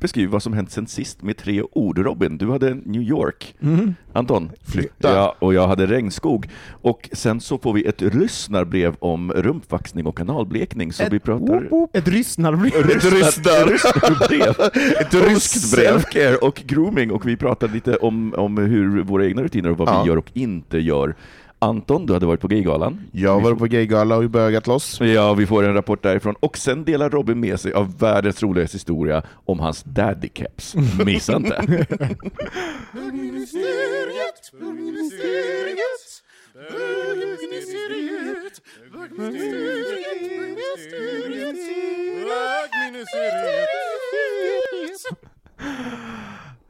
beskriver vad som hänt sen sist med tre ord. Robin, du hade New York. Anton, Flytta. Ja, och jag hade regnskog. Och sen så får vi ett lyssnarbrev om rumpvaxning och kanalblekning. Så vi pratar... Ett ryssnarbrev. Ett ryssnarbrev. Ett ryskt brev. Self-care och grooming och vi pratar lite om, om hur våra egna rutiner och vad Ja. vi gör och inte gör. Anton, du hade varit på Gaygalan. Jag var på gaygala och bögat loss. Ja, vi får en rapport därifrån. Och sen delar Robin med sig av världens roligaste historia om hans daddy caps. Missa inte!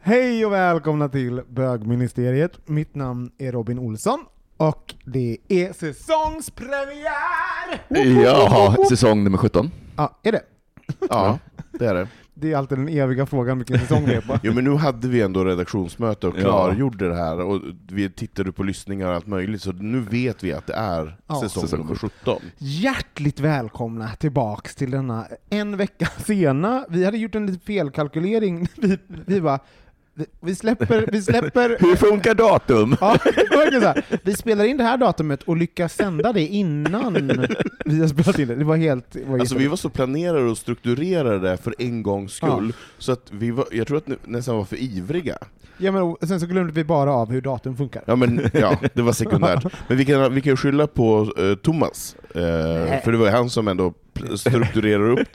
Hej och välkomna till Bögministeriet. Mitt namn är Robin Olsson och det är säsongspremiär! Ja, säsong nummer 17. Ja, är det? Ja, det är det. Det är alltid den eviga frågan vilken säsong det är på. Jo men nu hade vi ändå redaktionsmöte och Ja. klargjorde det här, och vi tittade på lyssningar och allt möjligt, så nu vet vi att det är Ja. säsong, Säsong nummer 17. Hjärtligt välkomna tillbaks till denna en vecka sena. Vi hade gjort en liten felkalkylering. Vi, vi bara, vi- vi släpper, vi släpper Hur funkar datum? Ja. Vi spelar in det här datumet och lyckas sända det innan vi har spelat in det. Det var helt... Det var Alltså vi var så planerade och strukturerade för en gångs skull, så att vi var, jag tror att ni nästan var för ivriga. ja, men, sen så glömde vi bara av hur datum funkar. Ja, men, ja det var sekundärt. Men vi kan, vi kan skylla på eh, Thomas, eh, för det var han som ändå strukturerar upp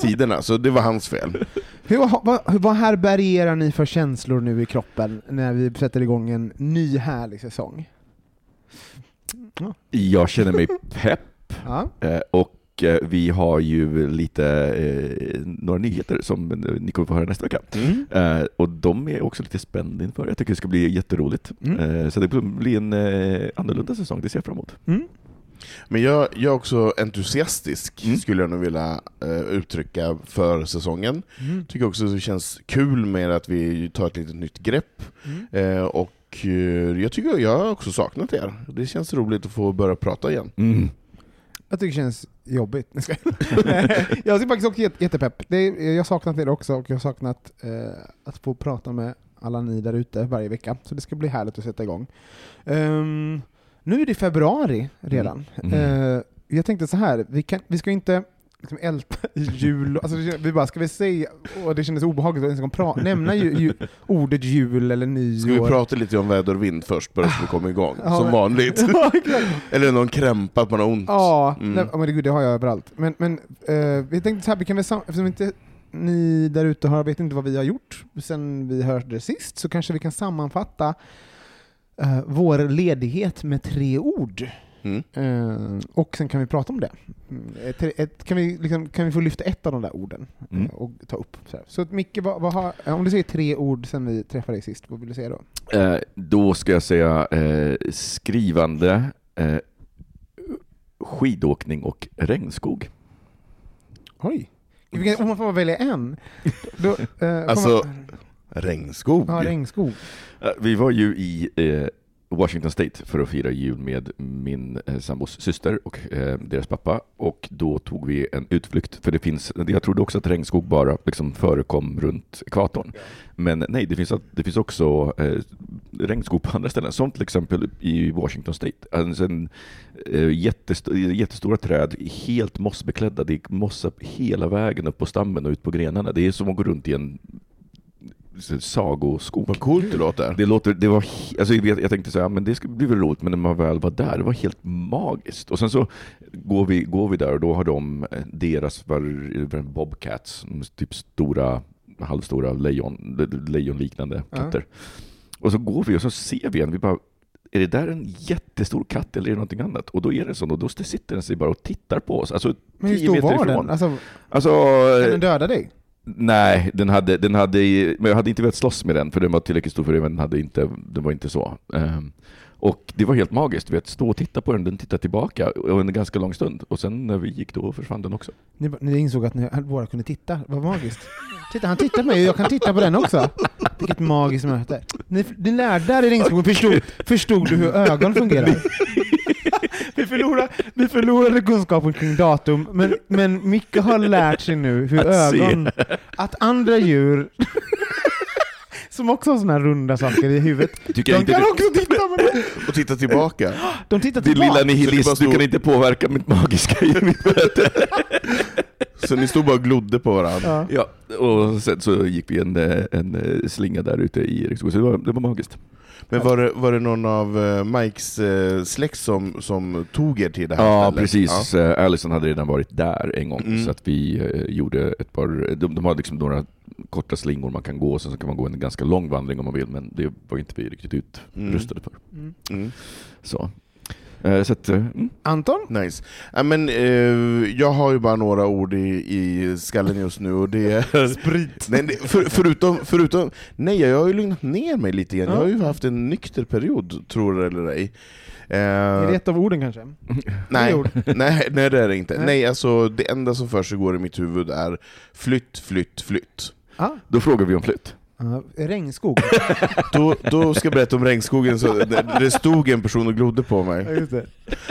tiderna, så det var hans fel. Hur, vad, vad härbärgerar ni för känslor nu i kroppen när vi sätter igång en ny härlig säsong? Jag känner mig pepp Ja. eh, och eh, vi har ju lite eh, några nyheter som ni kommer få höra nästa vecka. Eh, och de är också lite spänd inför. Jag tycker det ska bli jätteroligt. Mm. Eh, så det kommer bli en eh, annorlunda säsong, det ser jag fram emot. Mm. Men jag, jag är också entusiastisk, Mm. skulle jag nog vilja eh, uttrycka, för säsongen. Mm. Tycker också att det känns kul med att vi tar ett litet nytt grepp. Mm. Eh, och eh, jag tycker jag har också saknat er. Det känns roligt att få börja prata igen. Mm. Jag tycker det känns jobbigt. Jag är faktiskt också jätte- jättepepp. Det är, jag har saknat er också, och jag har saknat att få prata med alla ni där ute varje vecka. Så det ska bli härligt att sätta igång. Ehm, nu är det februari redan. Mm. Eh, jag tänkte så här, vi, kan, vi ska inte liksom älta jul, alltså, vi bara, ska vi säga, och det kändes obehagligt att ens en gång pra- nämna ju, ju, ordet jul eller nyår. Ska vi prata lite om väder och vind först, bara så vi kommer igång? Ja, Som men- vanligt. Ja. Eller någon krämpa, att man har ont. Ja, Mm. nej, men det har jag överallt. Men, men eh, vi tänkte så här, vi kan väl eftersom inte ni där ute vet inte vad vi har gjort sen vi hörde sist, så kanske vi kan sammanfatta eh, vår ledighet med tre ord. Mm. Eh, och sen kan vi prata om det. Mm, ett, ett, kan, vi liksom, kan vi få lyfta ett av de där orden eh, Mm. och ta upp? Så, här. så att Micke, vad, vad har, om du säger tre ord sen vi träffade dig sist, vad vill du säga då? Eh, då ska jag säga eh, skrivande, eh, skidåkning och regnskog. Oj. Om man får välja en. Då, eh, Alltså, regnskog. ja, regnskog. Eh, Vi var ju i eh, Washington State för att fira jul med min eh, sambos syster och eh, deras pappa och då tog vi en utflykt för det finns, jag trodde också att regnskog bara liksom förekom runt ekvatorn. Men nej, det finns, det finns också eh, regnskog på andra ställen, som till exempel i Washington State. Alltså en, eh, jättest, jättestora träd, helt mossbeklädda, det är mossa hela vägen upp på stammen och ut på grenarna. Det är som att gå runt i en sagoskog. Vad coolt det låter. Det låter, det var, alltså jag, jag tänkte så här, men det ska bli väl roligt, men när man väl var där, det var helt magiskt. Och sen så går vi, går vi där och då har de eh, deras var, var bobcats, typ stora, halvstora lejon, lejonliknande katter. Och så går vi och så ser vi en, vi bara, är det där en jättestor katt eller är det någonting annat? Och då är det så, och då sitter den sig bara och tittar på oss. Alltså Men hur stor var ifrån. den? Alltså, Alltså, kan den döda dig? Nej, den hade, den hade, men jag hade inte velat slåss med den för den var tillräckligt stor för det, men den, hade inte, den var inte så. Ehm, och det var helt magiskt, vet, stå och titta på den, den tittade tillbaka under en ganska lång stund. Och sen när vi gick då försvann den också. Ni, ni insåg att ni båda kunde titta, vad magiskt. Titta, han tittar på mig och jag kan titta på den också. Vilket magiskt möte. Ni, ni lärde där i regnskogen, förstod, förstod du hur ögon fungerar? Vi förlorade, vi förlorade kunskapen kring datum, men, men Micke har lärt sig nu hur Att se. ögon, att andra djur, som också har såna här runda saker i huvudet, Tycker jag de inte kan det, också titta på mig. Och titta tillbaka. De tittar din tillbaka. lilla nihilist, det du kan inte påverka mitt magiska i mitt möte. Så ni stod bara och glodde på varandra. Ja. Ja, och sen så gick vi en, en slinga där ute i Riksskogen, så det det var magiskt. Men var det, var det någon av eh, Mikes eh, släkt som, som tog er till det här Ja, stället? precis. Ja. Allison hade redan varit där en gång, Mm. så att vi eh, gjorde ett par, de, de har liksom några korta slingor man kan gå, sen så kan man gå en ganska lång vandring om man vill, men det var inte vi riktigt utrustade för. Mm. Mm. Så, eh, så att, eh, mm. Anton? Nice. Ja, men, eh, jag har ju bara några ord i, i skallen just nu och det är... Sprit. Nej, för, förutom, förutom... Nej, jag har ju lugnat ner mig lite igen. Ja. Jag har ju haft en nykter period, tror det eller ej. Eh, Är det ett av orden kanske? nej, ord? nej, nej, det är det inte. Nej. Nej, alltså, det enda som för sig går i mitt huvud är flytt, flytt, flytt. Ah, Då frågar vi om flytt. Uh, regnskog. Då, då ska jag berätta om regnskogen, så det, det stod en person och glodde på mig. Ja, just det.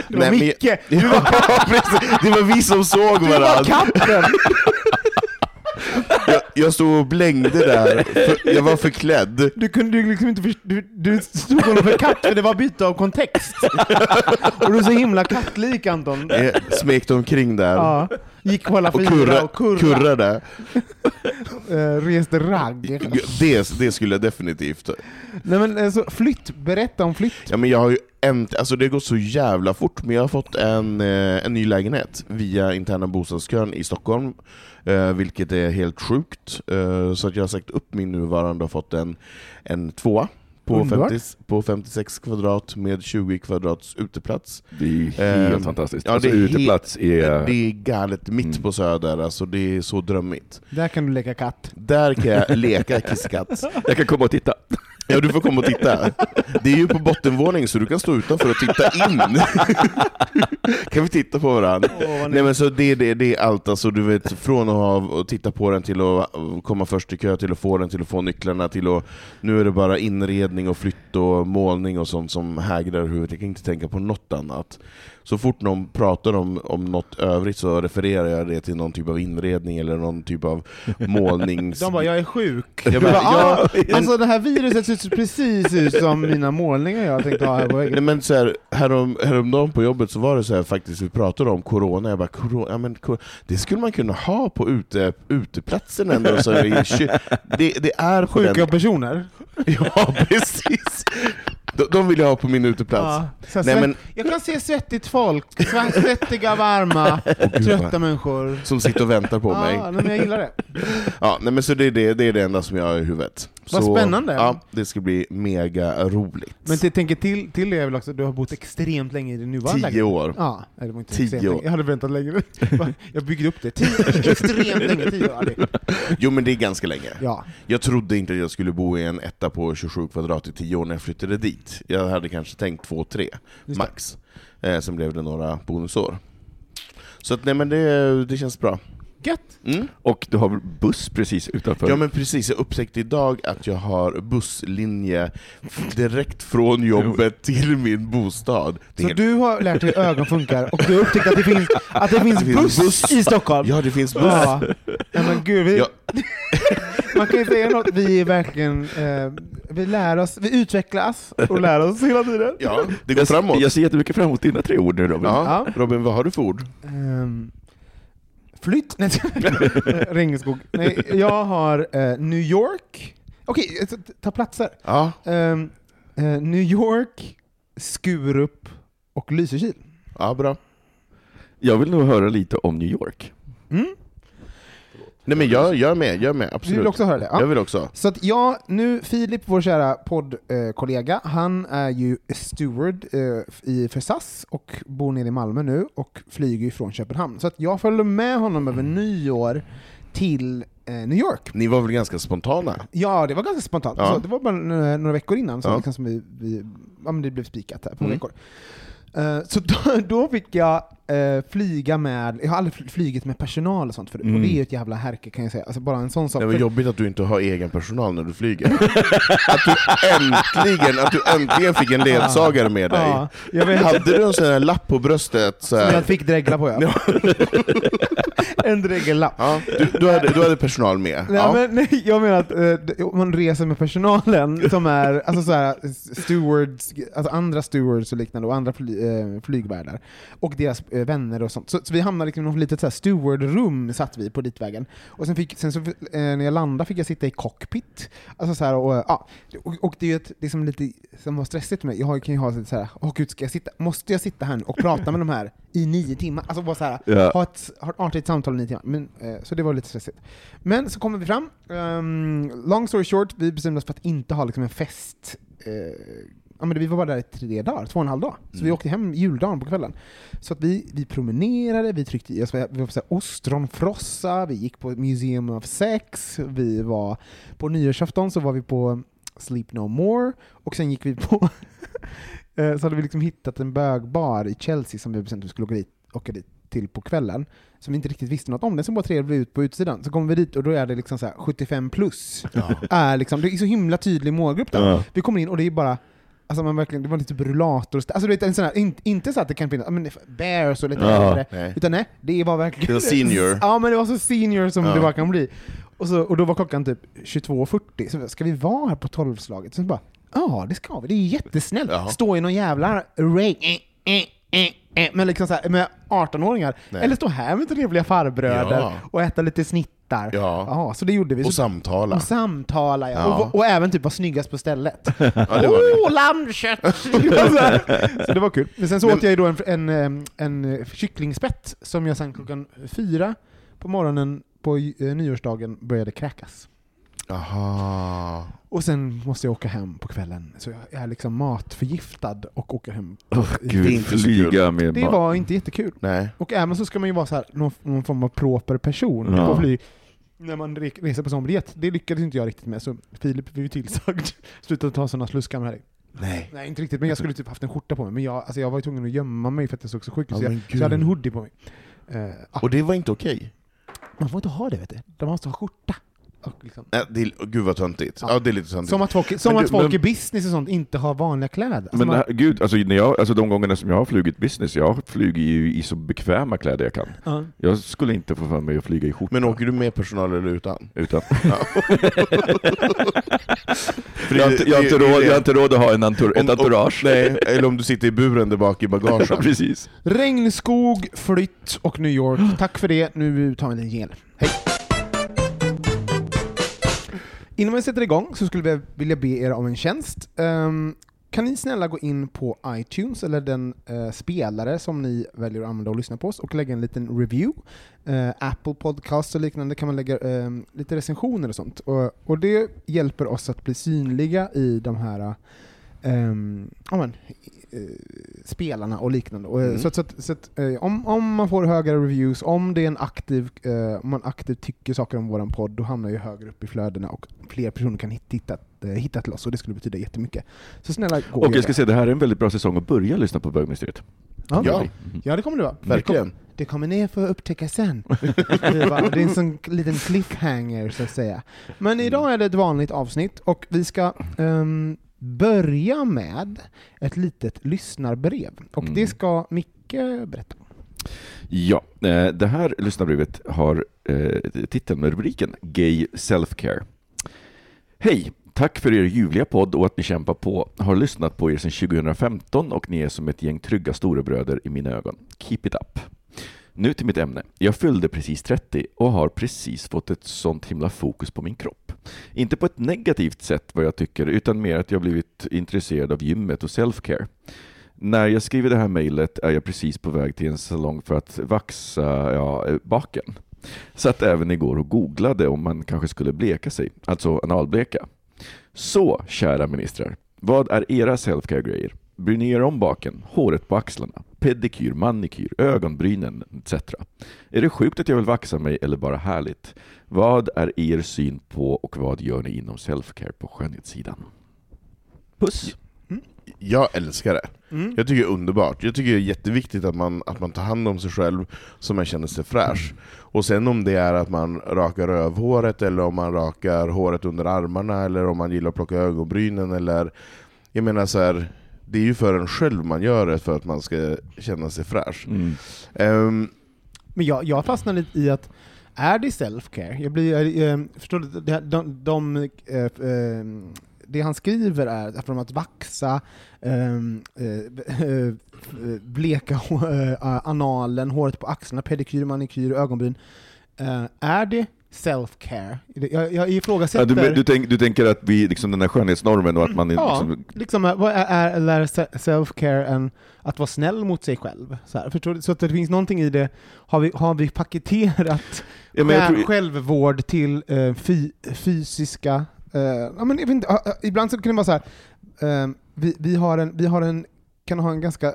Det var Nej, men Micke! jag- Ja, precis. Det var vi som såg Du var varandra. katten! Jag, stod och blängde där, för jag var förklädd. Du kunde ju liksom inte först- du, du stod honom för katt för det var byte av kontext. Och du är så himla kattlik Anton. Jag smekte omkring där. Ja, gick på alla Och fyra kurra, och kurra, kurrade. eh, reste ragg. Det, det skulle jag definitivt... Nej men eh, så flytt, berätta om flytt. Ja, men jag har ju en, alltså det har gått så jävla fort, men jag har fått en, eh, en ny lägenhet via interna bostadskön i Stockholm, eh, vilket är helt sjukt. Eh, så att jag har sagt upp min nuvarande och fått en, en tvåa på, Underbart. 50, på 56 kvadrat med 20 kvadrats uteplats. Det är helt Ehm, fantastiskt. ja, alltså, det är uteplats är... Det är galet mitt Mm. på Söder, alltså det är så drömmigt. Där kan du leka katt. Där kan jag leka kisskatt. Jag kan komma och titta. Ja, du får komma och titta. Det är ju på bottenvåning så du kan stå utanför och titta in. kan vi titta på varandra? Nej men så det, det, det är allt, alltså, du vet, från att ha titta på den till att komma först i kö, till att få den, till att få nycklarna, till att nu är det bara inredning och flytt och målning och sånt som hägrar huvudet. Jag kan inte tänka på något annat. Så fort någon pratar om, om något övrigt så refererar jag det till någon typ av inredning eller någon typ av målnings... De bara, jag är sjuk. Jag bara, ja, alltså det här viruset ser precis ut som mina målningar jag tänkte ha här på Nej, väggen. men så här, härom, häromdagen på jobbet så var det så här faktiskt, vi pratade om corona, jag bara, corona, ja, men, cor- det skulle man kunna ha på ute, uteplatsen ändå. Så det, det är på Sjuka den, personer. Ja, precis! De, de vill jag ha på min uteplats. Ja, Nej, men- Jag kan se svettigt folk, sve- svettiga, varma, trötta människor. Som sitter och väntar på mig. Ja, men jag gillar det. Ja, nej, men så det, är det, det är det enda som jag har i huvudet. Vad så, spännande. Ja, det ska bli mega roligt. Men jag tänker till, till det är väl också att du har bott extremt länge i din nuvarande Tio år. Ja, det var inte Tio år. Jag hade väntat längre. Jag byggde upp det. Tio, extremt länge, tio år. Det- Jo men det är ganska länge. Ja, Jag trodde inte att jag skulle bo i en etta på 27 kvadrat i 10 år när jag flyttade dit. Jag hade kanske tänkt 2-3, det. max. Eh, sen blev det några bonusår. Så att, nej men det, det känns bra. Gött! Mm. Och du har buss precis utanför. Ja men precis, jag upptäckte idag att jag har busslinje direkt från jobbet till min bostad. Så du har lärt dig hur ögon funkar och du har upptäckt att det finns, att det finns Det finns buss, buss. i Stockholm? Ja, det finns buss. Ja. ja men gud, vi, Ja. man kan ju säga något, vi är verkligen, eh, vi lär oss, vi utvecklas och lär oss hela tiden. Ja, det går jag, framåt. jag ser jättemycket fram emot dina tre ord nu Robin. Ja. Robin, vad har du för ord? Um, flytt? Nej, regnskog. Nej, jag har eh, New York. Okej, eh, ta platser. Ja, Ehm, eh, New York, Skurup och Lysekil. ja bra. Jag vill nog höra lite om New York. Mm? Nej men jag, jag är med, jag är med, Du absolut. vill också höra det? Ja. Jag vill också. Så att jag, nu, Filip, vår kära poddkollega, han är ju steward eh, i, för SAS och bor nere i Malmö nu och flyger från Köpenhamn. Så att jag följde med honom över nyår till eh, New York. Ni var väl ganska spontana? Ja, det var ganska spontant. Ja. Så det var bara några, några veckor innan så Ja. liksom som vi, vi, ja, men det blev spikat här på Mm. veckor. Eh, så då, då fick jag eh, flyga med, jag har aldrig fl- flugit med personal och sånt förut, och Mm. det är ju ett jävla härke kan jag säga. Alltså bara en sån sak. Det var För- jobbigt att du inte har egen personal när du flyger. att du äntligen, att du äntligen fick en ledsagare med dig. ja, jag. Hade du en sån här lapp på bröstet? Så Som här, jag fick dregla på ja. en dregellapp. ja, du, du, hade, du hade personal med? Nej, Ja. men, nej, jag menar att eh, man reser med personalen som är alltså så här, stewards, alltså andra stewards och liknande och andra fly, eh, flygvärdar och deras vänner och sånt. Så, så vi hamnade liksom i något litet så här stewardrum satt vi på ditvägen. Och sen, fick, sen så, eh, när jag landade fick jag sitta i cockpit. Alltså så här, och, eh, ja, och, och det är ju ett, det som lite som var stressigt mig. Jag kan ju ha lite så här, åh gud, ska jag sitta, måste jag sitta här nu och prata med de här i nio timmar? Alltså bara så här, Ja. ha ett, ha ett artigt samtal i nio timmar. Men, eh, så det var lite stressigt. Men så kommer vi fram. Ehm, long story short, vi bestämde oss för att inte ha liksom en fest. Eh, ja, men vi var bara där i tre dagar, två och en halv dag. Så vi åkte hem juldagen på kvällen. Så att vi, vi promenerade, vi tryckte i oss, vi var på ostronfrossa, vi gick på Museum of Sex, vi var på nyårsafton så var vi på Sleep No More, och sen gick vi på Eh, så hade vi liksom hittat en bögbar i Chelsea som vi bestämde att vi skulle åka dit, åka dit till på kvällen, som vi inte riktigt visste något om. Den som bara trevlig ut på utsidan. Så kommer vi dit och då är det liksom så här 75 plus. Är liksom, det är så himla tydlig målgrupp där. Ja. Vi kommer in och det är bara Alltså man verkligen, det var lite rullator, alltså du vet, en sån här, in, inte så att det kan finnas, men bears och lite Ja. äldre, Nej. utan nej, det var verkligen Det var senior. Ja men det var så senior som Ja. det bara kan bli. Och, så, och då var klockan typ 22.40, så ska vi vara här på tolvslaget? Så bara, ja det ska vi, det är jättesnällt. Ja. Stå i någon jävla rave, eh, eh, eh, med, liksom så här, med 18-åringar. Nej. Eller stå här med trevliga farbröder Ja. och äta lite snittar. Ja. Ja, så det gjorde vi. Och Så, samtala. och samtala, ja. Ja. Och, och även typ vara snyggast på stället. Åh, lammkött! så, det var kul. Men sen så Men- åt jag ju då en, en, em, en eh, kycklingspett som jag sen klockan fyra på morgonen på eh, nyårsdagen började kräkas. Aha. Och sen måste jag åka hem på kvällen, så jag är liksom matförgiftad och åker hem. Åh, Det är gud, inte flyga med Det var inte jättekul. Nej. Och även så ska man ju vara så här, någon, någon form av proper person Ja. på flyg. När man re- reser på sån biljett. Det lyckades inte jag riktigt med, så Filip blev ju tillsagd. Sluta ta sådana sluskar med dig. Nej. Nej, inte riktigt, men jag skulle typ haft en skjorta på mig. Men jag, alltså jag var ju tvungen att gömma mig för att jag såg så sjuk ut. Ja, så, jag, så gud. jag hade en hoodie på mig. Ah, Och det var inte okej? man får inte ha det, vet du. De måste ha skjorta. Och liksom. Äh, det är, gud vad töntigt. Ja. Ja, det är lite töntigt. Som att folk, som Men att folk men- i business och sånt inte har vanliga kläder. Alltså Men man, gud, alltså, när jag, alltså de gångerna som jag har flugit business, jag flyger ju i så bekväma kläder jag kan. ja. Jag skulle inte få för mig att flyga i skjorta. Men åker du med personal eller utan? Utan, jag, har inte, jag, har inte råd, det- jag har inte råd att ha en entour, ett Om- om- entourage. Nej, eller om du sitter i buren där bak i Ja, bagagen. precis. Regnskog, flytt och New York. Tack för det. Nu tar vi en gel. Hej! Innan vi sätter igång så skulle vi vilja be er om en tjänst. Um, kan ni snälla gå in på iTunes, eller den eh, spelare som ni väljer att använda och lyssna på oss, och lägga en liten review. Eh, Apple Podcasts och liknande kan man lägga ehm, lite recensioner och sånt. Och, och det hjälper oss att bli synliga i de här ehm, ja, men, eh, spelarna och liknande. Och, eh, Mm. Så, att, så, att, så att, eh, om, om man får högre reviews, om, det är en aktiv, om man aktivt tycker saker om våran podd, då hamnar ju högre upp i flödena och fler personer kan hitta, hitta, hitta till oss och det skulle betyda jättemycket. Så snälla, gå Och gör jag ska det. säga, det här är en väldigt bra säsong att börja lyssna på Bögmysteriet. Ja, Ja. ja det kommer det vara. Verkligen. Det, kom, det kommer ni få upptäcka sen. det, bara, det är en sån liten cliffhanger, så att säga. Men idag är det ett vanligt avsnitt, och vi ska ehm, börja med ett litet lyssnarbrev. Och Mm. det ska Micke berätta. Ja, eh, det här lyssnarbrevet har eh, titeln med rubriken Gay Self-Care. Hej! Tack för er ljuvliga podd och att ni kämpar på. Har lyssnat på er sedan 2015 och ni är som ett gäng trygga storebröder i mina ögon. Keep it up! Nu till mitt ämne. Jag fyllde precis 30 och har precis fått ett sånt himla fokus på min kropp. Inte på ett negativt sätt vad jag tycker, utan mer att jag blivit intresserad av gymmet och selfcare. När jag skriver det här mejlet är jag precis på väg till en salong för att vaxa ja, eh, baken. Satt även igår och googlade om man kanske skulle bleka sig, alltså analbleka. Så, kära ministrar, vad är era selfcare-grejer? Bryr ni er om baken, håret på axlarna, pedikyr, manikyr, ögonbrynen etc. Är det sjukt att jag vill vaxa mig eller bara härligt? Vad är er syn på och vad gör ni inom self-care på skönhetssidan? Puss! Jag älskar det. Mm. Jag tycker det är underbart. Jag tycker det är jätteviktigt att man, att man tar hand om sig själv så man känner sig fräsch. Och sen om det är att man rakar rövhåret, eller om man rakar håret under armarna, eller om man gillar att plocka ögonbrynen, eller... Jag menar så här, det är ju för en själv man gör det, för att man ska känna sig fräsch. Mm. Ehm, Men jag, jag fastnar lite i att, är det self-care? Jag blir, eh, förstår du, de, de, de, eh, eh, det han skriver är att från att vaxa, ehm, eh, eh, bleka eh, analen, håret på axlarna, pedikyr, manikyr, ögonbryn. Eh, är det self-care? Jag, jag ifrågasätter... Ja, du, du, tänk, du tänker att vi, liksom den här skönhetsnormen och att man Ja, liksom, liksom, eh, vad är, är, self-care än att vara snäll mot sig själv? Så, här, förstår så att det finns någonting i det, har vi, har vi paketerat Ja, tror- självvård till eh, fy, fysiska... Eh, ja, men jag vet inte, ibland så kan det vara så här, vi, vi, har en, vi har en, kan ha en ganska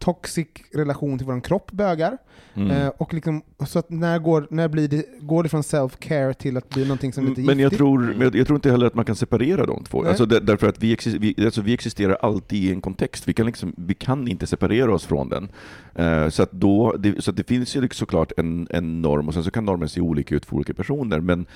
toxic relation till vår kropp, bögar. Mm. Eh, och liksom, så att när, går, när blir det, går det från self-care till att bli någonting som inte är Men jag giftigt? tror, men jag, jag tror inte heller att man kan separera de två. Nej. Alltså där, därför att vi, vi, alltså vi existerar alltid i en kontext. Vi kan, liksom, vi kan inte separera oss från den. Eh, så, att då, det, så att det finns ju liksom såklart en, en norm, och sen så kan normen se olika ut för olika personer. Men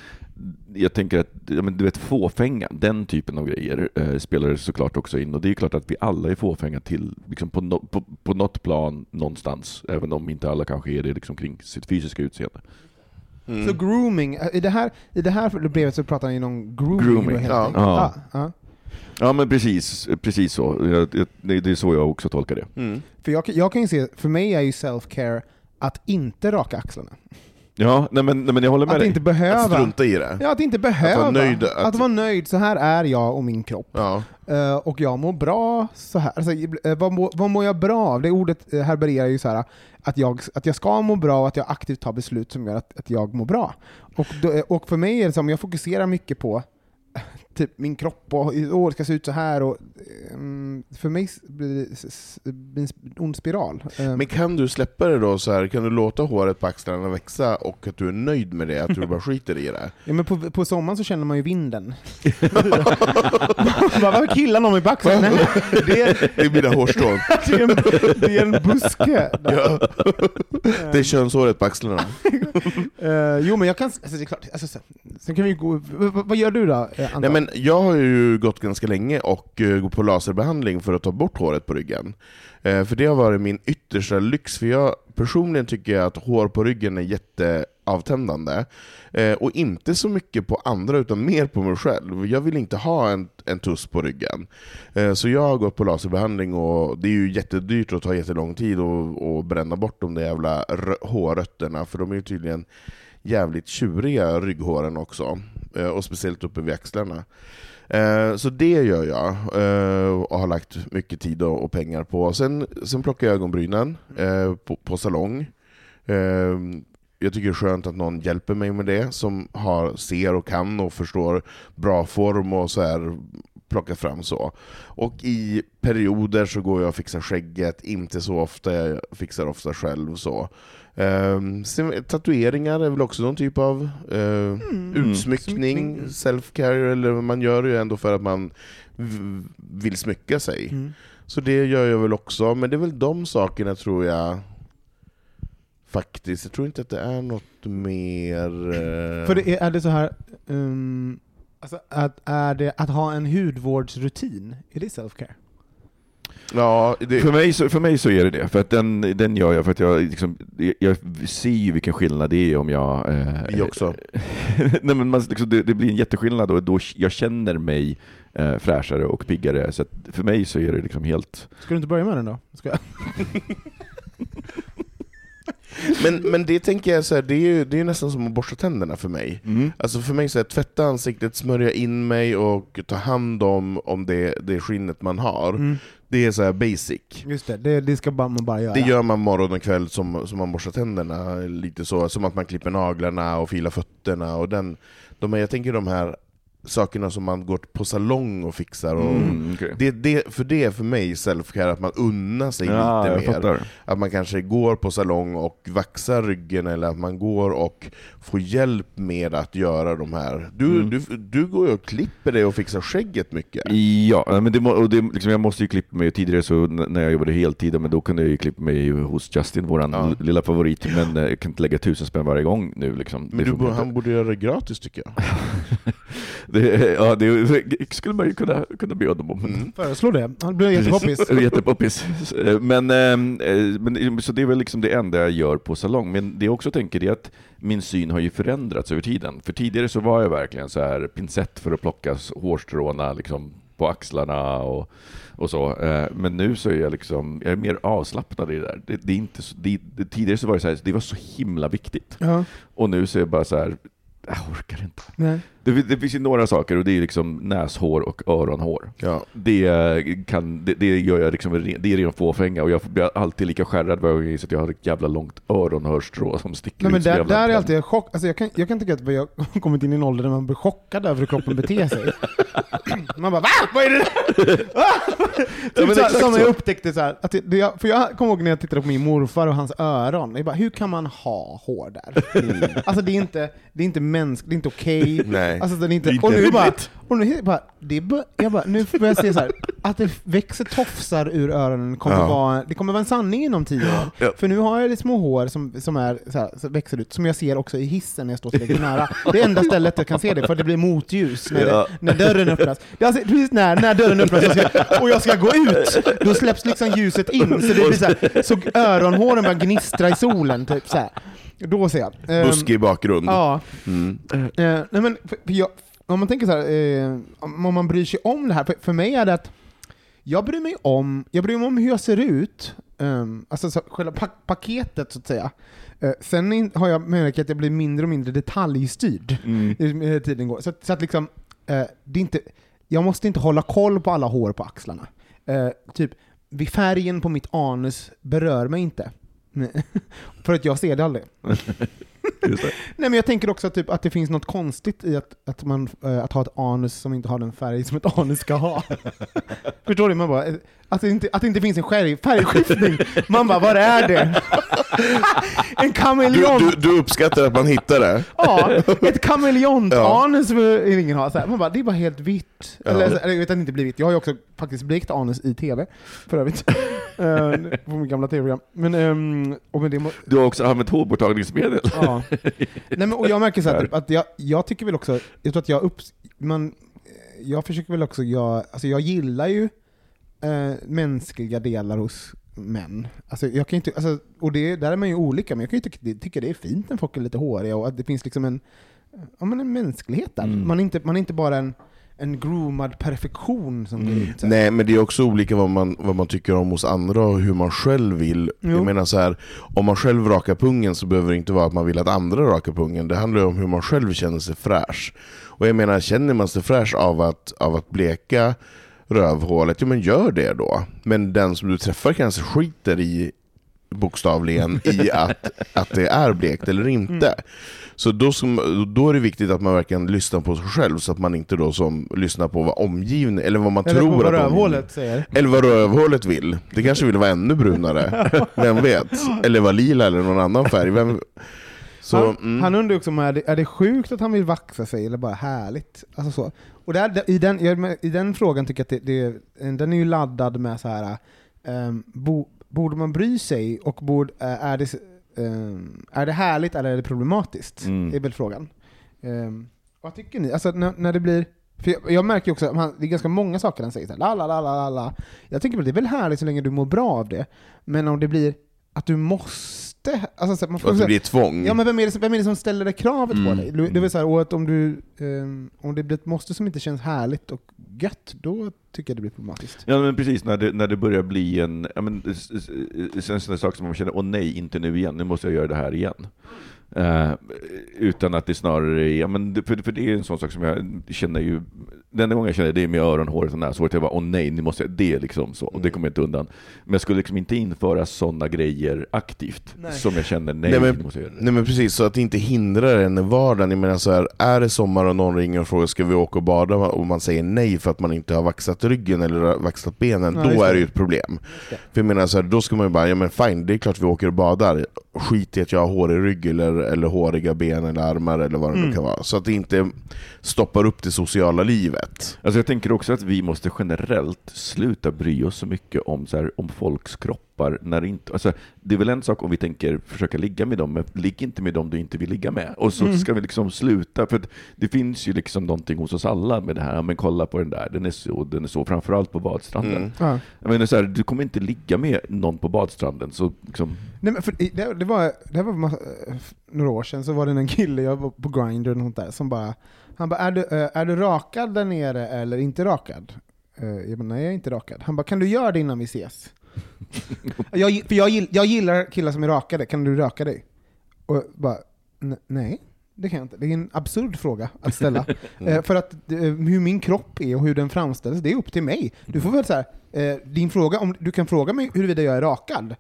jag tänker att ja, men du vet, fåfänga, den typen av grejer eh, spelar såklart också in. Och det är klart att vi alla är fåfänga till, liksom på, no, på, på något plan någonstans, även om inte alla kanske är det liksom kring sitt fysiska utseende. mm. Så grooming, i det här, i det här brevet så pratar ni om grooming, Grooming, helt ja. Ja. Ja, ja. Ja men precis, precis så. Det är så jag också tolkar det. Mm. För jag, jag kan ju se, för mig är ju self-care att inte raka axlarna. Ja, nej men, nej men jag håller med Att dig. inte behöva. Att strunta i det. Ja, att inte behöva. nöjd, att... att- vara nöjd, så här är jag och min kropp. Ja. Eh, och jag mår bra så här. Alltså, eh, vad, mår, vad mår jag bra av? Det ordet uh, härbärgerar ju så här att jag, att jag ska må bra och att jag aktivt tar beslut som gör att, att jag mår bra. Och, då, eh, och för mig är det som, jag fokuserar mycket på typ min kropp och åh, det ska se ut så här. Och, mm, för mig blir det en ond spiral. Eh, Men kan du släppa det då, så här, kan du låta håret på axlarna växa och att du är nöjd med det, att du bara skiter i det? Ja, men på, på sommaren så känner man ju vinden. Bara, Vad killar någon backen? Nej, det, är, Det är mina hårstrån. det, är en, det är en buske. Ja. Det är könshåret på axlarna. Eh, jo men jag kan, alltså, det är klart, alltså, så- sen kan vi gå, v- v- vad gör du då? eh, Anton? Nej, men jag har ju gått ganska länge och uh, gått på laserbehandling för att ta bort håret på ryggen. Eh, för det har varit min yttersta lyx, för jag personligen tycker att hår på ryggen är jätteavtändande. Eh, och inte så mycket på andra, utan mer på mig själv. Jag vill inte ha en, en tuss på ryggen. Eh, så jag har gått på laserbehandling, och det är ju jättedyrt och tar jättelång tid att bränna bort de där jävla hårrötterna, för de är ju tydligen jävligt tjuriga rygghåren också, eh, och speciellt uppe vid axlarna. Eh, så det gör jag, eh, och har lagt mycket tid och pengar på. Sen, sen plockar jag ögonbrynen eh, på, på salong. Jag tycker det är skönt att någon hjälper mig med det, som har, ser och kan och förstår bra form och så här plocka fram så. Och i perioder så går jag och fixar skägget, inte så ofta, jag fixar ofta själv så. Sen, tatueringar är väl också någon typ av eh, utsmyckning, Smyckning. self-care, eller man gör det ju ändå för att man vill smycka sig. Mm. Så det gör jag väl också, men det är väl de sakerna tror jag faktiskt. Jag tror inte att det är något mer... eh, För det är, är det så här, um, alltså att, är det att ha en hudvårdsrutin, är det self-care? Ja, det, För mig, så, för mig så är det det, för att den, den gör jag för att jag, liksom, jag ser ju vilken skillnad det är om jag... Eh, vi också. Nej, men man, liksom, det, det blir en jätteskillnad och då jag känner mig eh, fräschare och piggare. Så att för mig så är det liksom helt... Ska du inte börja med den då? Ska jag? Men, men det tänker jag, så här, det, är ju, det är nästan som att borsta tänderna för mig. Alltså för mig, så här, tvätta ansiktet, smörja in mig och ta hand om, om det, det skinnet man har. Mm. Det är så här basic. Just det, det, det ska bara, man bara göra. Det gör man morgon och kväll som, som man borstar tänderna, lite så, som att man klipper naglarna och filar fötterna. Och den, de jag tänker de här sakerna som man går på salong och fixar. Och Mm, okej. det, det, för det är för mig self-care, att man unnar sig Ja, lite mer. fattar. Att man kanske går på salong och vaxar ryggen, eller att man går och får hjälp med att göra de här. Du, Mm. du, du går ju och klipper dig och fixar skägget mycket. Ja, men det, och det, liksom, jag måste ju klippa mig. Tidigare så när jag jobbade heltid, men då kunde jag ju klippa mig hos Justin, våran Ja. lilla favorit. Men eh, jag kan inte lägga tusen spänn varje gång nu. Liksom. Men du, han borde göra det gratis tycker jag. det, ja, det skulle man ju kunna, kunna be honom om. Mm. Föreslå det, han blir jättepoppis. Jättepoppis. Men, ehm, eh, men, så det är väl liksom det enda jag gör på salong. Men det jag också tänker är att min syn har ju förändrats över tiden. För tidigare så var jag verkligen så här pincett för att plocka hårstråna liksom på axlarna och, och så. Eh, Men nu så är jag liksom, jag är mer avslappnad i det där. Det, det är inte så, det, det, tidigare så var det så här, det var så himla viktigt. Ja, Och nu så är jag bara så här, jag orkar inte. nej. Det, det finns ju några saker och det är liksom näshår och öronhår. Ja. Det, kan, det, det gör jag liksom, det är ren fåfänga och jag blir alltid lika skärrad varje gång jag inser att jag har ett jävla långt öronhörstrå som sticker Nej, men ut så där, där är alltid jag chock. Alltså jag, kan, jag kan tycka att vi har kommit in i en ålder där man blir chockad över hur kroppen beter sig. Man bara VA? Vad är det där? Typ så exakt som så. jag upptäckte så här, att jag, för jag kommer ihåg när jag tittade på min morfar och hans öron, jag bara, hur kan man ha hår där? Mm. Alltså det är inte, det är inte mänskligt, det är inte okej. Nej. Alltså, det är inte, inte och nu bara, och nu bara, det bör, jag bara, nu börjar jag se så här, att det växer tofsar ur öronen kommer Ja. vara, det kommer vara en sanning inom tio år. Ja. För nu har jag lite små hår som, som, är, så här, som växer ut, som jag ser också i hissen när jag står tillräckligt nära. Det är enda stället jag kan se det, för det blir motljus när, Ja. det, när dörren öppnas. Det är alltså, precis när, när dörren öppnas och, ska, och jag ska gå ut, då släpps liksom ljuset in, så det blir så, här, så öronhåren börjar gnistra i solen, typ så här. Då ser jag. Ehm, Buskig bakgrund. Ja. Mm. Eh, nej men, för, för jag, om man tänker så här, eh, om man bryr sig om det här, för, för mig är det att jag bryr mig om, jag bryr mig om hur jag ser ut, um, alltså så, själva pa- paketet så att säga. Eh, sen in, har jag märkt att jag blir mindre och mindre detaljstyrd Mm. i tiden går. Så, så att liksom, eh, det är inte, jag måste inte hålla koll på alla hår på axlarna. Eh, typ, vid färgen på mitt anus berör mig inte. För att jag ser det aldrig. Det. Nej men jag tänker också typ att det finns något konstigt i att, att, man, eh, att ha ett anus som inte har den färg som ett anus ska ha. Förstår du? Man bara, eh, att, det inte, att det inte finns en färg, färgskiftning. Man bara, var är det? en Du, kameleont! du, du uppskattar att man hittar det? Ja, ett kameleont-anus Ja. vill ingen ha. Så här, man bara, det är bara helt vitt. Ja. Eller, eller jag vet att det inte blir vitt. Jag har ju också faktiskt blekt anus i tv, för övrigt. Eh, på mitt gamla tv-program. Men, ehm, och med det må, Du har också använt hårborttagningsmedel. Ja. Nej, men, och jag märker så här, typ, att jag, jag tycker väl också, jag tror att jag upps, man, jag försöker väl också, jag, alltså jag gillar ju eh, mänskliga delar hos män. Alltså jag kan inte, alltså, och det, där är man ju olika, men jag kan ju tycka, det- tycka det är fint när folk är lite håriga och att det finns liksom en, ja, men en mänsklighet där. Mm. Man, är inte, man är inte bara en, en groomad perfektion som går Mm. ut. här. Nej, men det är också olika vad man, vad man tycker om hos andra och hur man själv vill. Jo. Jag menar så här, om man själv rakar pungen så behöver det inte vara att man vill att andra rakar pungen. Det handlar ju om hur man själv känner sig fräsch. Och jag menar, känner man sig fräsch av att, av att bleka rövhålet, ja men gör det då. Men den som du träffar kanske skiter i bokstavligen i att, att det är blekt eller inte. Så då, som, då är det viktigt att man verkligen lyssnar på sig själv så att man inte då som lyssnar på vad omgivning, eller vad man Eller tror vad att rövhålet säger. eller vad rövhålet vill. Det kanske vill vara ännu brunare. Vem vet? Eller vara lila eller någon annan färg. Vem... Så, han, mm. han undrar också om är det, är det sjukt att han vill vaxa sig eller bara härligt? Alltså så. Och där, i, den, i den frågan tycker jag att det, det, den är ju laddad med så här. ehm, bo, borde man bry sig och borde, eh, är, det, ehm, är det härligt eller är det problematiskt? Mm. är väl frågan. Um, vad tycker ni? Alltså när, när det blir för jag, jag märker också att det är ganska många saker han säger, la, la, la, la, la, la. Jag tycker väl det är väl härligt så länge du mår bra av det, men om det blir att du måste, alltså, så här, man får att det blir tvång. Ja men vem är det, som- vem är det som ställer det kravet Mm. på dig? Det vill säga, och att om, du, ehm, om det blir ett måste som inte känns härligt och gött, då tycker jag det blir problematiskt. Ja men precis, när det, när det börjar bli en, ja, men, en sån sak som man känner, åh nej, inte nu igen, nu måste jag göra det här igen. Eh, utan att det snarare är, ja, men, för, för det är en sån sak som jag känner ju, den enda gången jag känner det är med öron, håret och näshåret, jag bara åh nej, nu måste jag, det är liksom så, och det kommer jag inte undan. Men jag skulle liksom inte införa sådana grejer aktivt, Nej. som jag känner, nej, Nej, men- nu måste jag göra det. Nej men precis, så att det inte hindrar en i vardagen. Jag menar så här, är det sommar och någon ringer och frågar ska vi åka och bada och man säger nej för att man inte har vaxat ryggen eller vaxat benen, Ja, då är det. ju ett problem. För jag menar så här, då ska man ju bara, ja men fine, det är klart vi åker och badar. Skit i att jag har hårig rygg eller, eller håriga ben eller armar eller vad det nu Mm. kan vara. Så att det inte stoppar upp det sociala livet. Alltså jag tänker också att vi måste generellt sluta bry oss så mycket om, så här, om folks kroppar. När det, inte, alltså, det är väl en sak om vi tänker försöka ligga med dem, men ligg inte med dem du inte vill ligga med. Och så Mm. ska vi liksom sluta, för att det finns ju liksom någonting hos oss alla med det här, men kolla på den där, den är så, den är så, framförallt på badstranden. Mm. Ja. Jag menar så här, du kommer inte ligga med någon på badstranden, så liksom, Nej, men för, det, det var, det var massa, några år sedan, så var det en kille, jag var på Grindr och sånt där, som bara, han bara, är du, eh, är du rakad där nere eller inte rakad? Eh, Jag bara, nej jag är inte rakad. Han bara, kan du göra det innan vi ses? jag, för jag, gill- jag gillar killar som är rakade, kan du raka dig? Och jag bara, "N- nej. Det kan jag inte. Det är en absurd fråga att ställa. eh, för att eh, hur min kropp är och hur den framställs, det är upp till mig. Du får väl så här, eh, din fråga, om du kan fråga mig huruvida jag är rakad,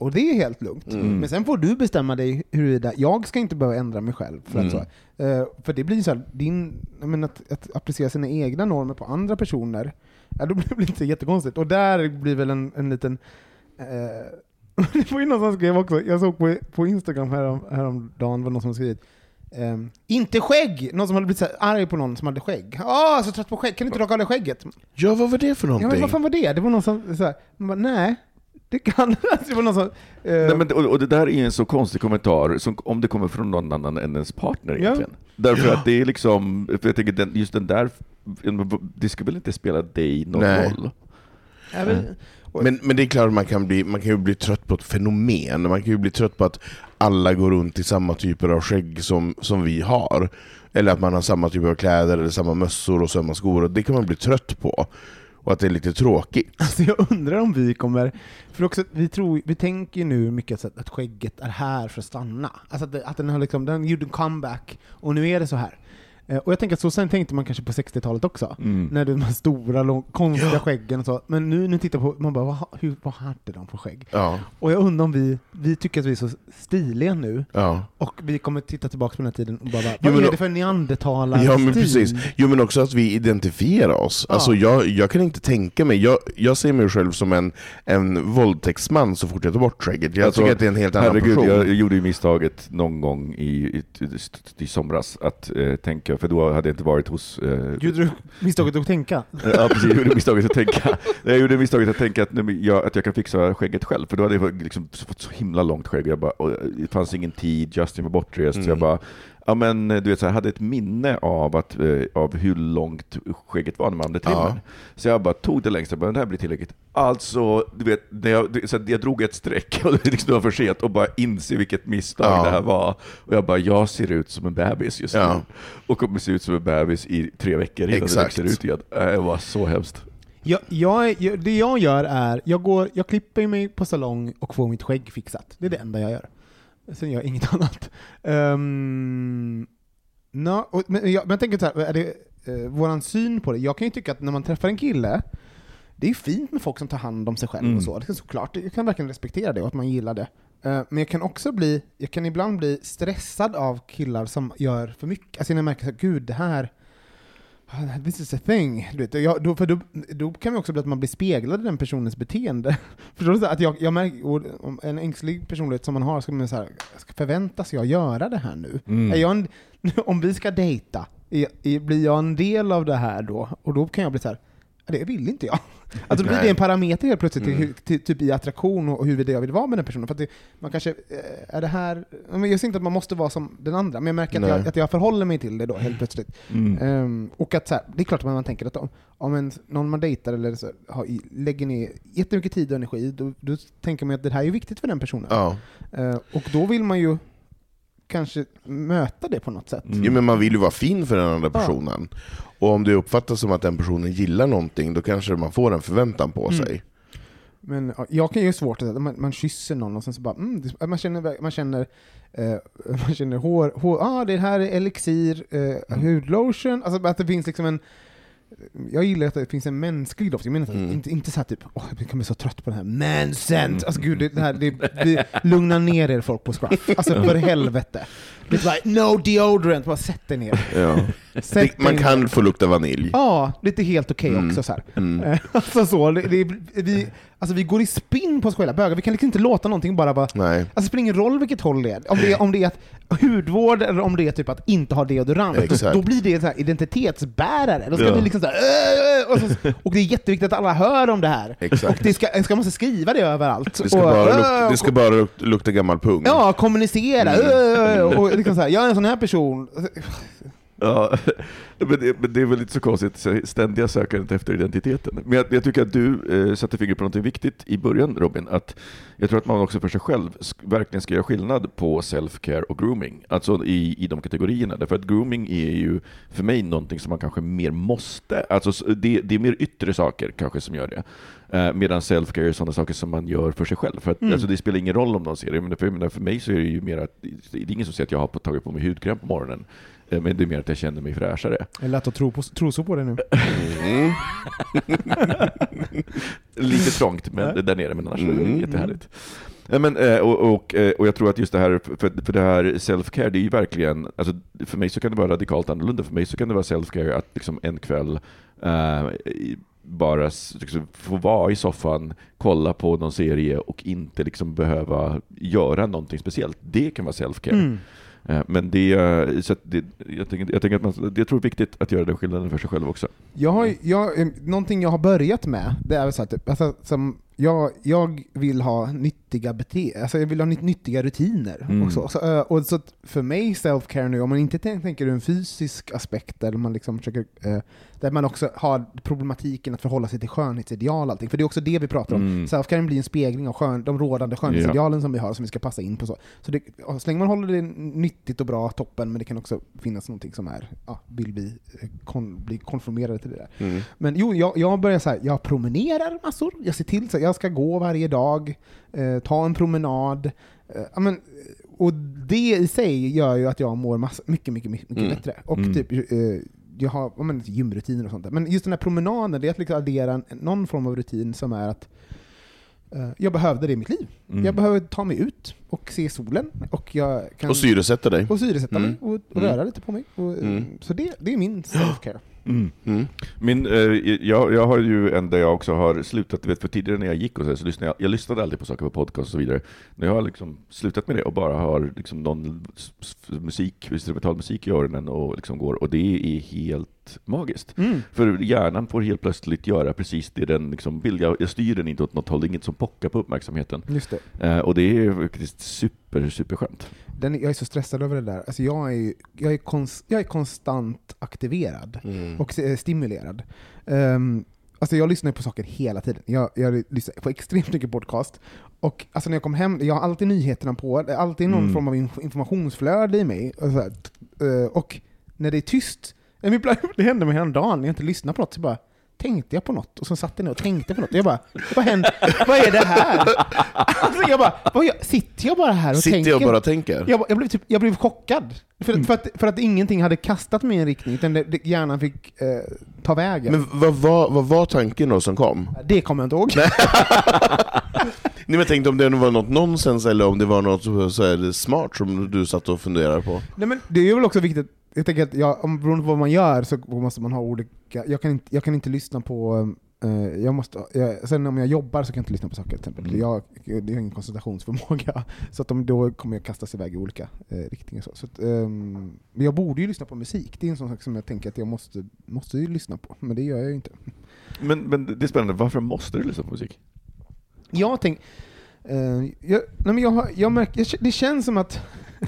och det är helt lugnt. Mm. Men sen får du bestämma dig huruvida, jag ska inte behöva ändra mig själv. För, att Mm. så, eh, för det blir så här, din, menar, att, att applicera sina egna normer på andra personer, ja, då blir det inte jättekonstigt. Och där blir väl en, en liten eh, det var ju någon som skrev också, jag såg på, på Instagram härom, häromdagen, var någon som skrivit ehm, inte skägg! Någon som hade blivit så här arg på någon som hade skägg. Åh, så trött på skägg, kan du inte raka av dig skägget? Ja, vad var det för Ja, någonting? men vad fan var det? Det var någon som så här, man bara, nej, det kan det var någon som... eh, Nej, men, och, och det där är en så konstig kommentar, som, om det kommer från någon annan än ens partner Ja. egentligen. Därför att det är liksom, för jag tänker den, just den där, det ska väl inte spela dig någon Nej. roll? jag vet- och- Men, men det är klart att man kan, bli, man kan ju bli trött på ett fenomen. Man kan ju bli trött på att alla går runt i samma typer av skägg som, som vi har. Eller att man har samma typ av kläder, eller samma mössor och samma skor. Det kan man bli trött på. Och att det är lite tråkigt. Alltså jag undrar om vi kommer, för också, vi, tror, vi tänker ju nu mycket att, att skägget är här för att stanna. Alltså att, att den har liksom, den gjorde en comeback, och nu är det så här. Eh, Och jag tänker att så sen tänkte man kanske på 60-talet också. Mm. När de här stora, lång, konstiga skäggen och så. Men nu, nu tittar jag på, man bara, vad, hur, vad hade de för skägg? Ja, Och jag undrar om vi, vi tycker att vi är så stiliga nu, ja. och vi kommer titta tillbaka på den här tiden och bara, Jo, vad men är då- det för neandertalarstil? Ja men precis. Jo men också att vi identifierar oss. Ja. Alltså jag, jag kan inte tänka mig, jag, jag ser mig själv som en, en våldtäktsman så fort jag tar bort skägget. Jag Alltså, tycker att det är en helt annan Herregud, person. jag, jag gjorde ju misstaget någon gång i, i, i somras att eh, tänka, för då hade jag inte varit hos... Eh, Gjorde du misstaget att tänka? Ja precis, jag gjorde misstaget att tänka, jag gjorde misstaget att, tänka att, nej, jag, att jag kan fixa skägget själv, för då hade jag liksom fått så himla långt skägg, jag bara, och det fanns ingen tid, Justin var bortrest, så jag Mm. bara, ja men du vet, så jag hade ett minne av, att, eh, av hur långt skägget var när man hade trimmen. Ja. Så jag bara tog det längst, jag bara, det här blir tillräckligt. Alltså, du vet, när jag, det- så jag drog ett streck, och det liksom var för sent, och bara inse vilket misstag Ja. det här var. Och jag bara, jag ser ut som en bebis just Ja. nu. Och kommer se ut som en bebis i tre veckor innan Exakt. det växer ut igen. Äh, Det var så hemskt. Jag, jag, det jag gör är, jag, går, jag klipper mig på salong och får mitt skägg fixat. Det är det enda jag gör. Sen gör jag inget annat. Um, no, och, men, jag, men jag tänker så här, är det uh, våran syn på det? Jag kan ju tycka att när man träffar en kille, det är fint med folk som tar hand om sig själv Mm. och så. Det är såklart, jag kan verkligen respektera det och att man gillar det. Eh, men jag kan också bli, jag kan ibland bli stressad av killar som gör för mycket. Alltså när jag märker att gud, det här "Ah, This is a thing. Du vet, jag, då, för då, då kan det också bli att man blir speglad i den personens beteende. Förstår du? Att jag, jag märker, en ängslig personlighet som man har, ska man så här, förväntas jag göra det här nu? Mm. Är jag en, om vi ska dejta, är, är, blir jag en del av det här då? Och då kan jag bli så här, "Ja, det vill inte jag. Alltså då blir det en parameter helt plötsligt till, Mm. hur- till, typ i attraktion och hur jag vill vara med den personen. För det, man kanske, eh, är det här, jag säger inte att man måste vara som den andra, men jag märker att jag, att jag förhåller mig till det då helt plötsligt. Mm. Ehm, och att så här, det är klart att man tänker att om, om en, någon man dejtar eller så, har, lägger ner jättemycket tid och energi, då, då tänker man att det här är viktigt för den personen. Ja. Eh, och då vill man ju kanske möta det på något sätt. Mm. Jo, men man vill ju vara fin för den andra Ja. personen. Och om det uppfattas som att den personen gillar någonting, då kanske man får en förväntan på Mm. sig. Men ja, jag kan ju svårt att säga, man, man kysser någon och sen så bara, mm, man känner, man känner, eh, man känner hår, hår ah, det här är elixir, eh, hudlotion, alltså att det finns liksom en jag gillar att det finns en mänsklig doft, jag menar Mm. inte, inte så här typ, åh jag kan bli så trött på det här, man scent! Alltså gud, det, här, det, det, lugna ner er folk på Scruff, alltså för helvete. Det är bara, no deodorant, bara sätt er ner. Ja. Sätt man ner. kan få lukta vanilj. Ja, lite helt okej Mm. också så här. Mm. Eh, Alltså så, det, det, vi, alltså vi går i spinn på skojliga bögar, vi kan liksom inte låta någonting bara vara Nej. Alltså det spelar ingen roll vilket håll det är, om det om det är att hudvård eller om det är typ att inte ha deodorant, Exakt. då blir det så här identitetsbärare. Då ska Ja. vi liksom så här, "Äh, äh", och, så, och det är jätteviktigt att alla hör om det här. Exakt. Och det ska, ska måste skriva det överallt. Det ska och, bara "Äh", lukta, det ska bara lukta, gammal pung. Ja, kommunicera. Mm. "Äh", och liksom så här, jag är en sån här person. Ja, men det, men det är väl inte så konstigt, ständiga sökandet efter identiteten. Men jag, jag tycker att du eh, satte fingret på något viktigt i början Robin, att jag tror att man också för sig själv verkligen ska göra skillnad på self-care och grooming, alltså i, i de kategorierna. Därför att grooming är ju för mig någonting som man kanske mer måste, alltså det, det är mer yttre saker kanske som gör det. Eh, medan self-care är sådana saker som man gör för sig själv. För att, Mm. alltså, det spelar ingen roll om någon ser det, men för, menar, för mig så är det ju mer att, det är ingen som säger att jag har tagit på mig hudkräm på morgonen. Eh, Men det är mer att jag känner mig fräschare. Jag är lätt att tro, på, tro så på det nu. Mm. Lite trångt men där nere, men annars är det Mm. jättehärligt. Ja, men, eh, och, och, eh, och jag tror att just det här, för, för det här self-care, det är ju verkligen, alltså, för mig så kan det vara radikalt annorlunda. För mig så kan det vara self-care att liksom en kväll eh, i- bara liksom, få vara i soffan, kolla på någon serie och inte liksom behöva göra någonting speciellt. Det kan vara self-care. Mm. Eh, men det, eh, så att det, jag, tänker, jag, tänker att man, jag tror det är viktigt att göra den skillnaden för sig själv också. Jag har, jag, eh, någonting jag har börjat med, det är så här, typ, alltså, som jag, jag vill ha nyttiga bete alltså jag vill ha nytt, nyttiga rutiner. Mm. Och så, eh, och så för mig, self-care nu, om man inte tänk- tänker ur en fysisk aspekt, där man liksom försöker, eh, där man också har problematiken att förhålla sig till skönhetsideal och allting, för det är också det vi pratar om. Mm. Self-care blir en spegling av skön, de rådande skönhetsidealen som vi har, som vi ska passa in på. Så, så det, så länge man håller det nyttigt och bra, toppen, men det kan också finnas någonting som är, ja, vill vi eh, kon, bli konformerade till det där. Mm. Men jo, jag, jag börjar så här, jag promenerar massor, jag ser till så att jag ska gå varje dag, eh, ta en promenad. Eh, men, och det i sig gör ju att jag mår massa, mycket, mycket, mycket Mm. bättre. Och Mm. typ, eh, jag har ja, men, gymrutiner och sånt där. Men just den här promenaden, det är att liksom addera en, någon form av rutin som är att eh, jag behövde det i mitt liv. Mm. Jag behöver ta mig ut och se solen. Och, jag kan, Och syresätta dig. och syresätta Mm. mig och, och Mm. röra lite på mig. Och, Mm. Så det, det är min self-care. Mm. Mm. Min, eh, jag, jag har ju en där jag också har slutat, du vet, för tidigare när jag gick och så, här, så lyssnade jag, jag lyssnade aldrig på saker på podcast och så vidare. När jag har liksom slutat med det och bara har liksom någon musik, instrumental musik i öronen och liksom går, och det är helt magiskt. Mm. För hjärnan får helt plötsligt göra precis det den liksom vill. Jag, jag styr den inte åt något håll, det är inget som pockar på uppmärksamheten. Just det. Eh, och det är faktiskt super, super skönt. Den, jag är så stressad över det där. Alltså jag, är, jag, är konst, jag är konstant aktiverad Mm. och eh, stimulerad. Um, alltså jag lyssnar på saker hela tiden. Jag, jag lyssnar på extremt mycket podcast. Och alltså när jag kommer hem, jag har alltid nyheterna på, det är alltid någon Mm. form av inf- informationsflöde i mig. Och, här, eh, och när det är tyst, det hände mig häromdagen jag inte lyssnade på något, så bara tänkte jag på något och så satt jag ner och tänkte på något. Jag bara, vad händer? Vad är det här? Alltså jag bara, vad gör, sitter jag bara här och Sitter tänker? jag bara tänker? Jag, jag, blev typ, jag blev chockad. För, för, att, för att ingenting hade kastat mig i en riktning, utan det, det, hjärnan fick eh, ta vägen. Men vad var, vad var tanken då som kom? det kommer jag inte ihåg. Nej, men jag tänkte om det var något nonsens eller om det var något så här smart som du satt och funderade på. Nej, men det är väl också viktigt, jag tänker att jag, om, beroende på vad man gör så måste man ha olika, jag kan inte, jag kan inte lyssna på eh, jag måste, jag, sen om jag jobbar så kan jag inte lyssna på saker till exempel. Mm. Jag, jag har ingen koncentrationsförmåga, så att de, då kommer jag kastas iväg i olika eh, riktningar. Så, så att, ehm, men jag borde ju lyssna på musik, det är en sån sak som jag tänker att jag måste, måste ju lyssna på, men det gör jag ju inte. Men, men det är spännande, varför måste du lyssna på musik? Jag tänker, eh, jag, nej men jag, har- jag märker, det känns som att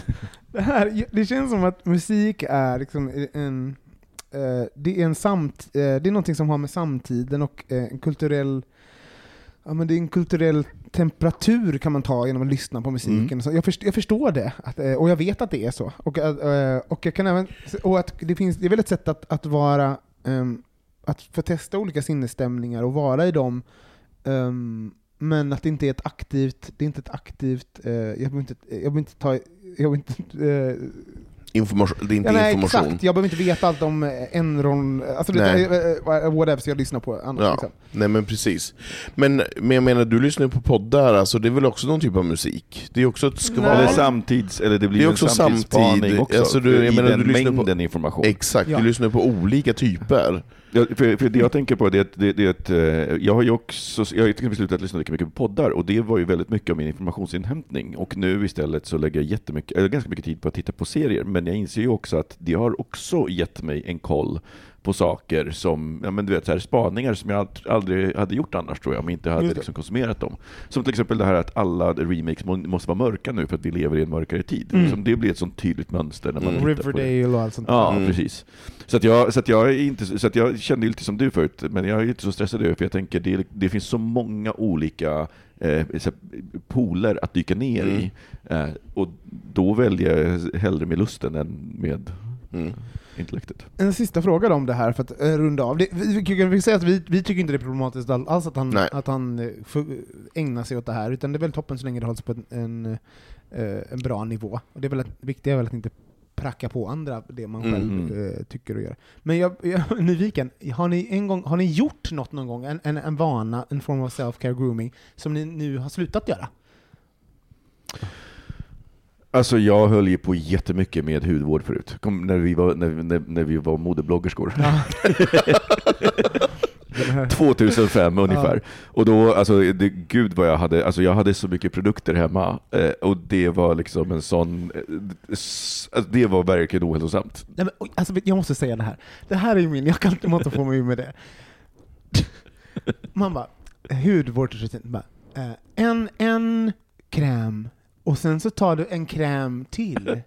det här, det känns som att musik är liksom en, det är en samt, eh, det är någonting som har med samtiden och eh, en kulturell, ja men det är en kulturell temperatur kan man ta genom att lyssna på musiken. Så jag, förstår, jag förstår det, att, eh, och jag vet att det är så. Och, eh, och jag kan även, och att det finns, det är väl ett sätt att, att vara, ehm, att få testa olika sinnesstämningar och vara i dem Ehm, men att det inte är ett aktivt, det är inte ett aktivt, eh, jag behöver inte, jag behöver inte ta, jag behöver inte, eh, Information, det är inte ja, nej, information. exakt, jag behöver inte veta allt om eh, Enron, alltså det, Nej. eh, eh, whatever, så jag lyssnar på annars. Ja, Liksom. nej men precis. Men, men jag menar, du lyssnar ju på poddar, alltså det är väl också någon typ av musik? Det är också ett skval. Eller samtids, eller det blir Det är en också samtidsspaning samtid. också, Alltså, du- i menar, den du lyssnar på- mängden information. Exakt, Ja. du lyssnar på olika typer. Ja, för, för det jag tänker på är att, det, det är eh, jag har ju också, jag har till slutat lyssna lika mycket på poddar och det var ju väldigt mycket av min informationsinhämtning. Och nu istället så lägger jag jättemycket, eller ganska mycket tid på att titta på serier. Men jag inser ju också att det har också gett mig en koll på saker som, ja men du vet så här, spaningar som jag ald- aldrig hade gjort annars tror jag om jag inte hade liksom konsumerat dem. Som till exempel det här att alla remakes må- måste vara mörka nu för att vi lever i en mörkare tid. Mm. Som det blir ett sånt tydligt mönster när man Mm. Riverdale och allt sånt Ja, Mm. precis. Så att, jag, så, att jag är inte, så att jag kände lite som du förut, men jag är inte så stressad över för jag tänker det, det finns så många olika eh, poler att dyka ner i. Eh, och då väljer jag hellre med lusten än med Mm. intellektet. En sista fråga om det här, för att eh, runda av. Det, vi, vi, kan vi säga att vi, vi tycker inte det är problematiskt all- alls att han, Nej. att han eh, ägnar sig åt det här, utan det är väl toppen så länge det hålls på en, en, eh, en bra nivå. Och det är väl att, viktiga är väl att inte pracka på andra det man själv Mm. eh, tycker och gör. Men jag, jag är nyfiken, har ni, en gång, har ni gjort något någon gång, en, en, en vana, en form av self-care grooming, som ni nu har slutat göra? Alltså jag höll ju på jättemycket med hudvård förut, Kom, när, vi var, när, när, när vi var modebloggerskor. 2005 ungefär. Och då, alltså det, gud vad jag hade, alltså jag hade så mycket produkter hemma eh, och det var liksom en sån, eh, s- alltså, det var verkligen ohälsosamt. Nej, men, alltså, jag måste säga det här. Det här är min, jag kan inte måste få mig ur med det. Man bara, hudvårdsrutin, bara, eh, en, en kräm, och sen så tar du en kräm till.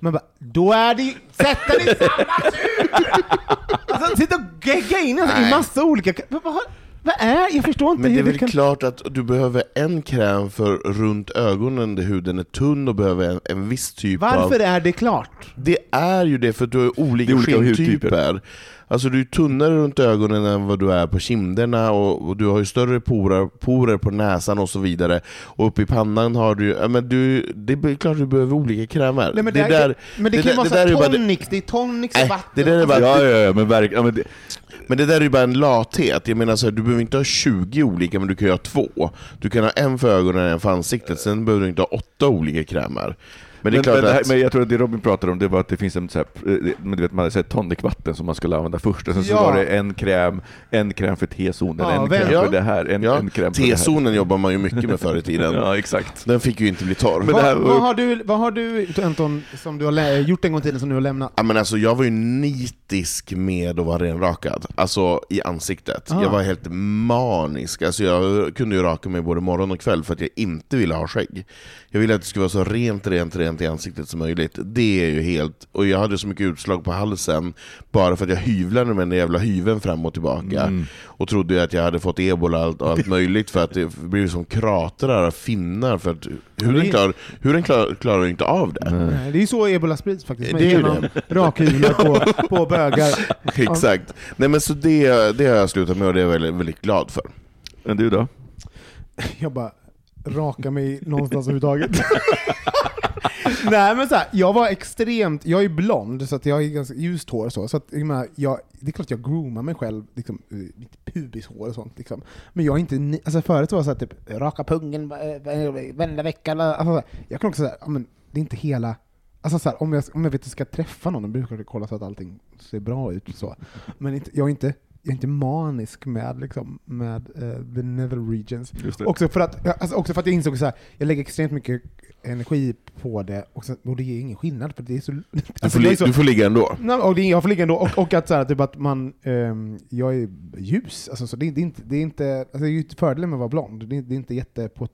Man bara, då är det ju, sätt den i samma tub! Alltså, sitta och gegga in alltså, i massa olika, vad, vad, vad är, jag förstår inte Men det är väl kan... klart att du behöver en kräm för runt ögonen där huden är tunn och behöver en, en viss typ av... Varför är det klart? Det är ju det för att du har olika, Det är olika skintyper. hudtyper. Alltså du är tunnare runt ögonen än vad du är på kinderna och, och du har ju större porer, porer på näsan och så vidare. Och uppe i pannan har du ja, men du, det är klart du behöver olika krämer. Nej, men det, det, där, men det, det kan ju där- vara det där här det- är tonics och Nej, vatten. det där är bara- Ja, ja, ja, men verkligen. Ja, men det, Men det där är ju bara en lathet. Jag menar så här, du behöver inte ha 20 olika, men du kan ju ha två. Du kan ha en för ögonen och en för ansiktet, sen behöver du inte ha åtta olika krämer. Men det är men, klart men, det här, att... men jag tror att det Robin pratade om det var att det finns en så här, eh, men du vet, man hade tonicvatten som man skulle använda först, och sen så Ja. var det en kräm, en kräm för T-zonen, Ja, en väl- kräm Ja. för det här, en, ja, en kräm för. T-zonen jobbar man ju mycket med förr i tiden. Ja, exakt. Den fick ju inte bli torr. Men vad, här var- vad, har du, vad har du, Anton, som du har gjort en gång i tiden som du har lämnat? Ja, men alltså, jag var ju nitisk med att vara renrakad, alltså i ansiktet. Ah. Jag var helt manisk. Alltså, jag kunde ju raka mig både morgon och kväll för att jag inte ville ha skägg. Jag ville att det skulle vara så rent, rent, rent i ansiktet som möjligt. Det är ju helt... Och jag hade så mycket utslag på halsen bara för att jag hyvlade med den jävla hyven fram och tillbaka. Mm. Och trodde att jag hade fått ebola och allt, allt möjligt för att det blev som kratrar av finnar. För att huden, klar, huden klar, klarar ju inte av det. Nej, Det är ju så ebola sprids faktiskt, Det är ju genom rakhyvlar på, på bögar. Exakt. Nej men så det, det har jag slutat med och det är jag väldigt, väldigt glad för. Men du då? Jag bara raka mig någonstans överhuvudtaget. Nej men så här, jag var extremt, jag är blond så att jag har ganska ljust hår så, så att, jag menar, jag, det är klart jag groomar mig själv, liksom, eh, mitt pubishår och sånt liksom. Men jag är inte, alltså förut var det så här, typ raka pungen eh, vända varenda vecka, alltså, jag kan också säga, men det är inte hela Alltså så här, om, jag, om jag vet att jag ska träffa någon, då brukar jag kolla så att allting ser bra ut. Så. Men inte, jag, är inte, jag är inte manisk med, liksom, med uh, the nether regions. Också för, att, alltså också för att jag insåg att jag lägger extremt mycket energi på det, och, så, och det ger ingen skillnad. För det är så, alltså, du, får, så, du får ligga ändå? Nej, och det, jag får ligga ändå, och, och att, så här, typ att man, um, jag är ljus. Alltså, så det, är inte, det är inte, alltså, det är ju fördelen med att vara blond, det är, det är inte jätte på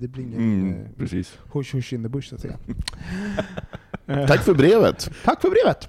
det blir ingen mm, eh, precis. hush hush in the bush så att säga. Tack för brevet. Tack för brevet.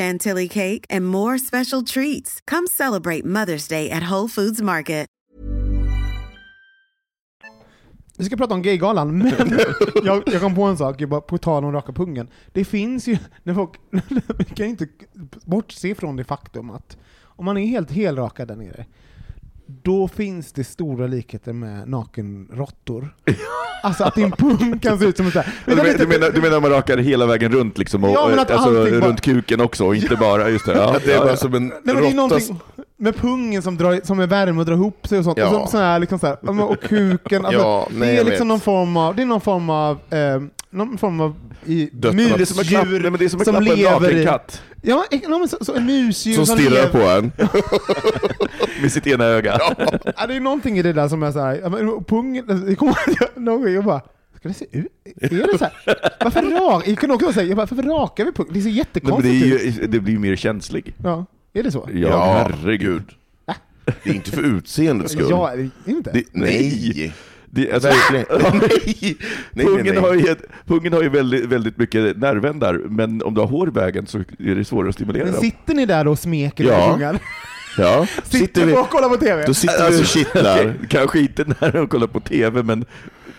chantilly cake, and more special treats. Come celebrate Mother's Day at Whole Foods Market. Vi ska prata om Gaygalan, men jag, jag kom på en sak, bara på tal om raka pungen. Det finns ju, när folk, vi kan inte bortse från det faktum att om man är helt helrakad där nere, då finns det stora likheter med nakenråttor. Alltså att din pung kan se ut som en sån här... Du, men, du, menar, du menar man rakar hela vägen runt liksom, och, ja, alltså, runt bara... kuken också, och inte bara, just det. Ja, det är bara som en Nej, men det är med pungen som, drar, som är värme och drar ihop sig och sånt, ja. och, så, så här, liksom så här, och kuken, alltså, ja, nej, det är liksom någon form av, det är någon form av, eh, någon form av i, musdjur som, att klappa, nej, men det är som, som lever en katt. Ja, no, så, så en musdjur som, som stirrar på en. Med sitt ena öga. Ja. det är någonting i det där som är såhär, pungen, det kommer någon gång jag bara, ska det se ut? Är det så här? Varför rak? Jag kunde också säga, varför rakar vi pungen? Det ser jättekonstigt nej, det, ju, det blir ju mer känslig. Ja, är det så? Ja, ja herregud. Äh. Det är inte för utseendets skull. Ja, är det inte? Det, nej. Det, alltså, nej. nej, pungen, nej, nej. Har ju, pungen har ju väldigt, väldigt mycket nervändar, men om du har hår i vägen så är det svårare att stimulera men Sitter ni där och smeker ja. pungen? Ja. Sitter, sitter vi och kollar på TV? Då sitter vi och kittlar. Kanske inte när de kollar på TV, men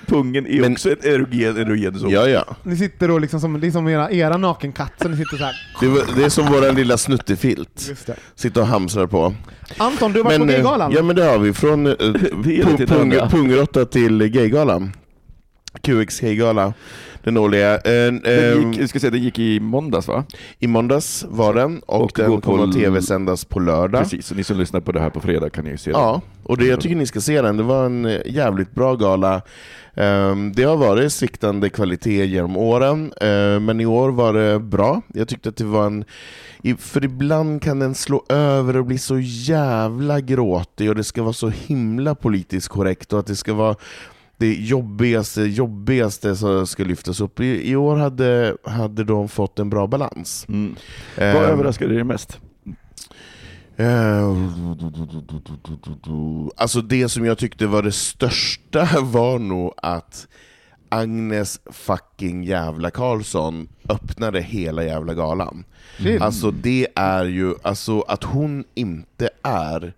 pungen är men, också ett erogen, erogen zon. Ja, ja. Ni sitter då liksom som, liksom era, era nakenkatt, så ni sitter så här. Det, det är som vår lilla snuttefilt. Sitter och hamstrar på. Anton, du har varit men, på eh, Gaygalan? Ja men det har vi. Från uh, pung, till Gaygalan. QX Gaygala. Den årliga. Den gick, jag ska säga, den gick i måndags va? I måndags var den, och, och den kommer att tv-sändas på lördag. Precis, så ni som lyssnar på det här på fredag kan ju se den. Ja, och det, jag tycker ni ska se den. Det var en eh, jävligt bra gala. Um, det har varit sviktande kvalitet genom åren, uh, men i år var det bra. Jag tyckte att det var en... För ibland kan den slå över och bli så jävla gråtig och det ska vara så himla politiskt korrekt och att det ska vara det jobbigaste, jobbigaste som ska lyftas upp. I, i år hade, hade de fått en bra balans. Mm. Vad um, överraskade dig mest? Uh, alltså det som jag tyckte var det största var nog att Agnes fucking jävla Karlsson öppnade hela jävla galan. Mm. Alltså det är ju, alltså att hon inte är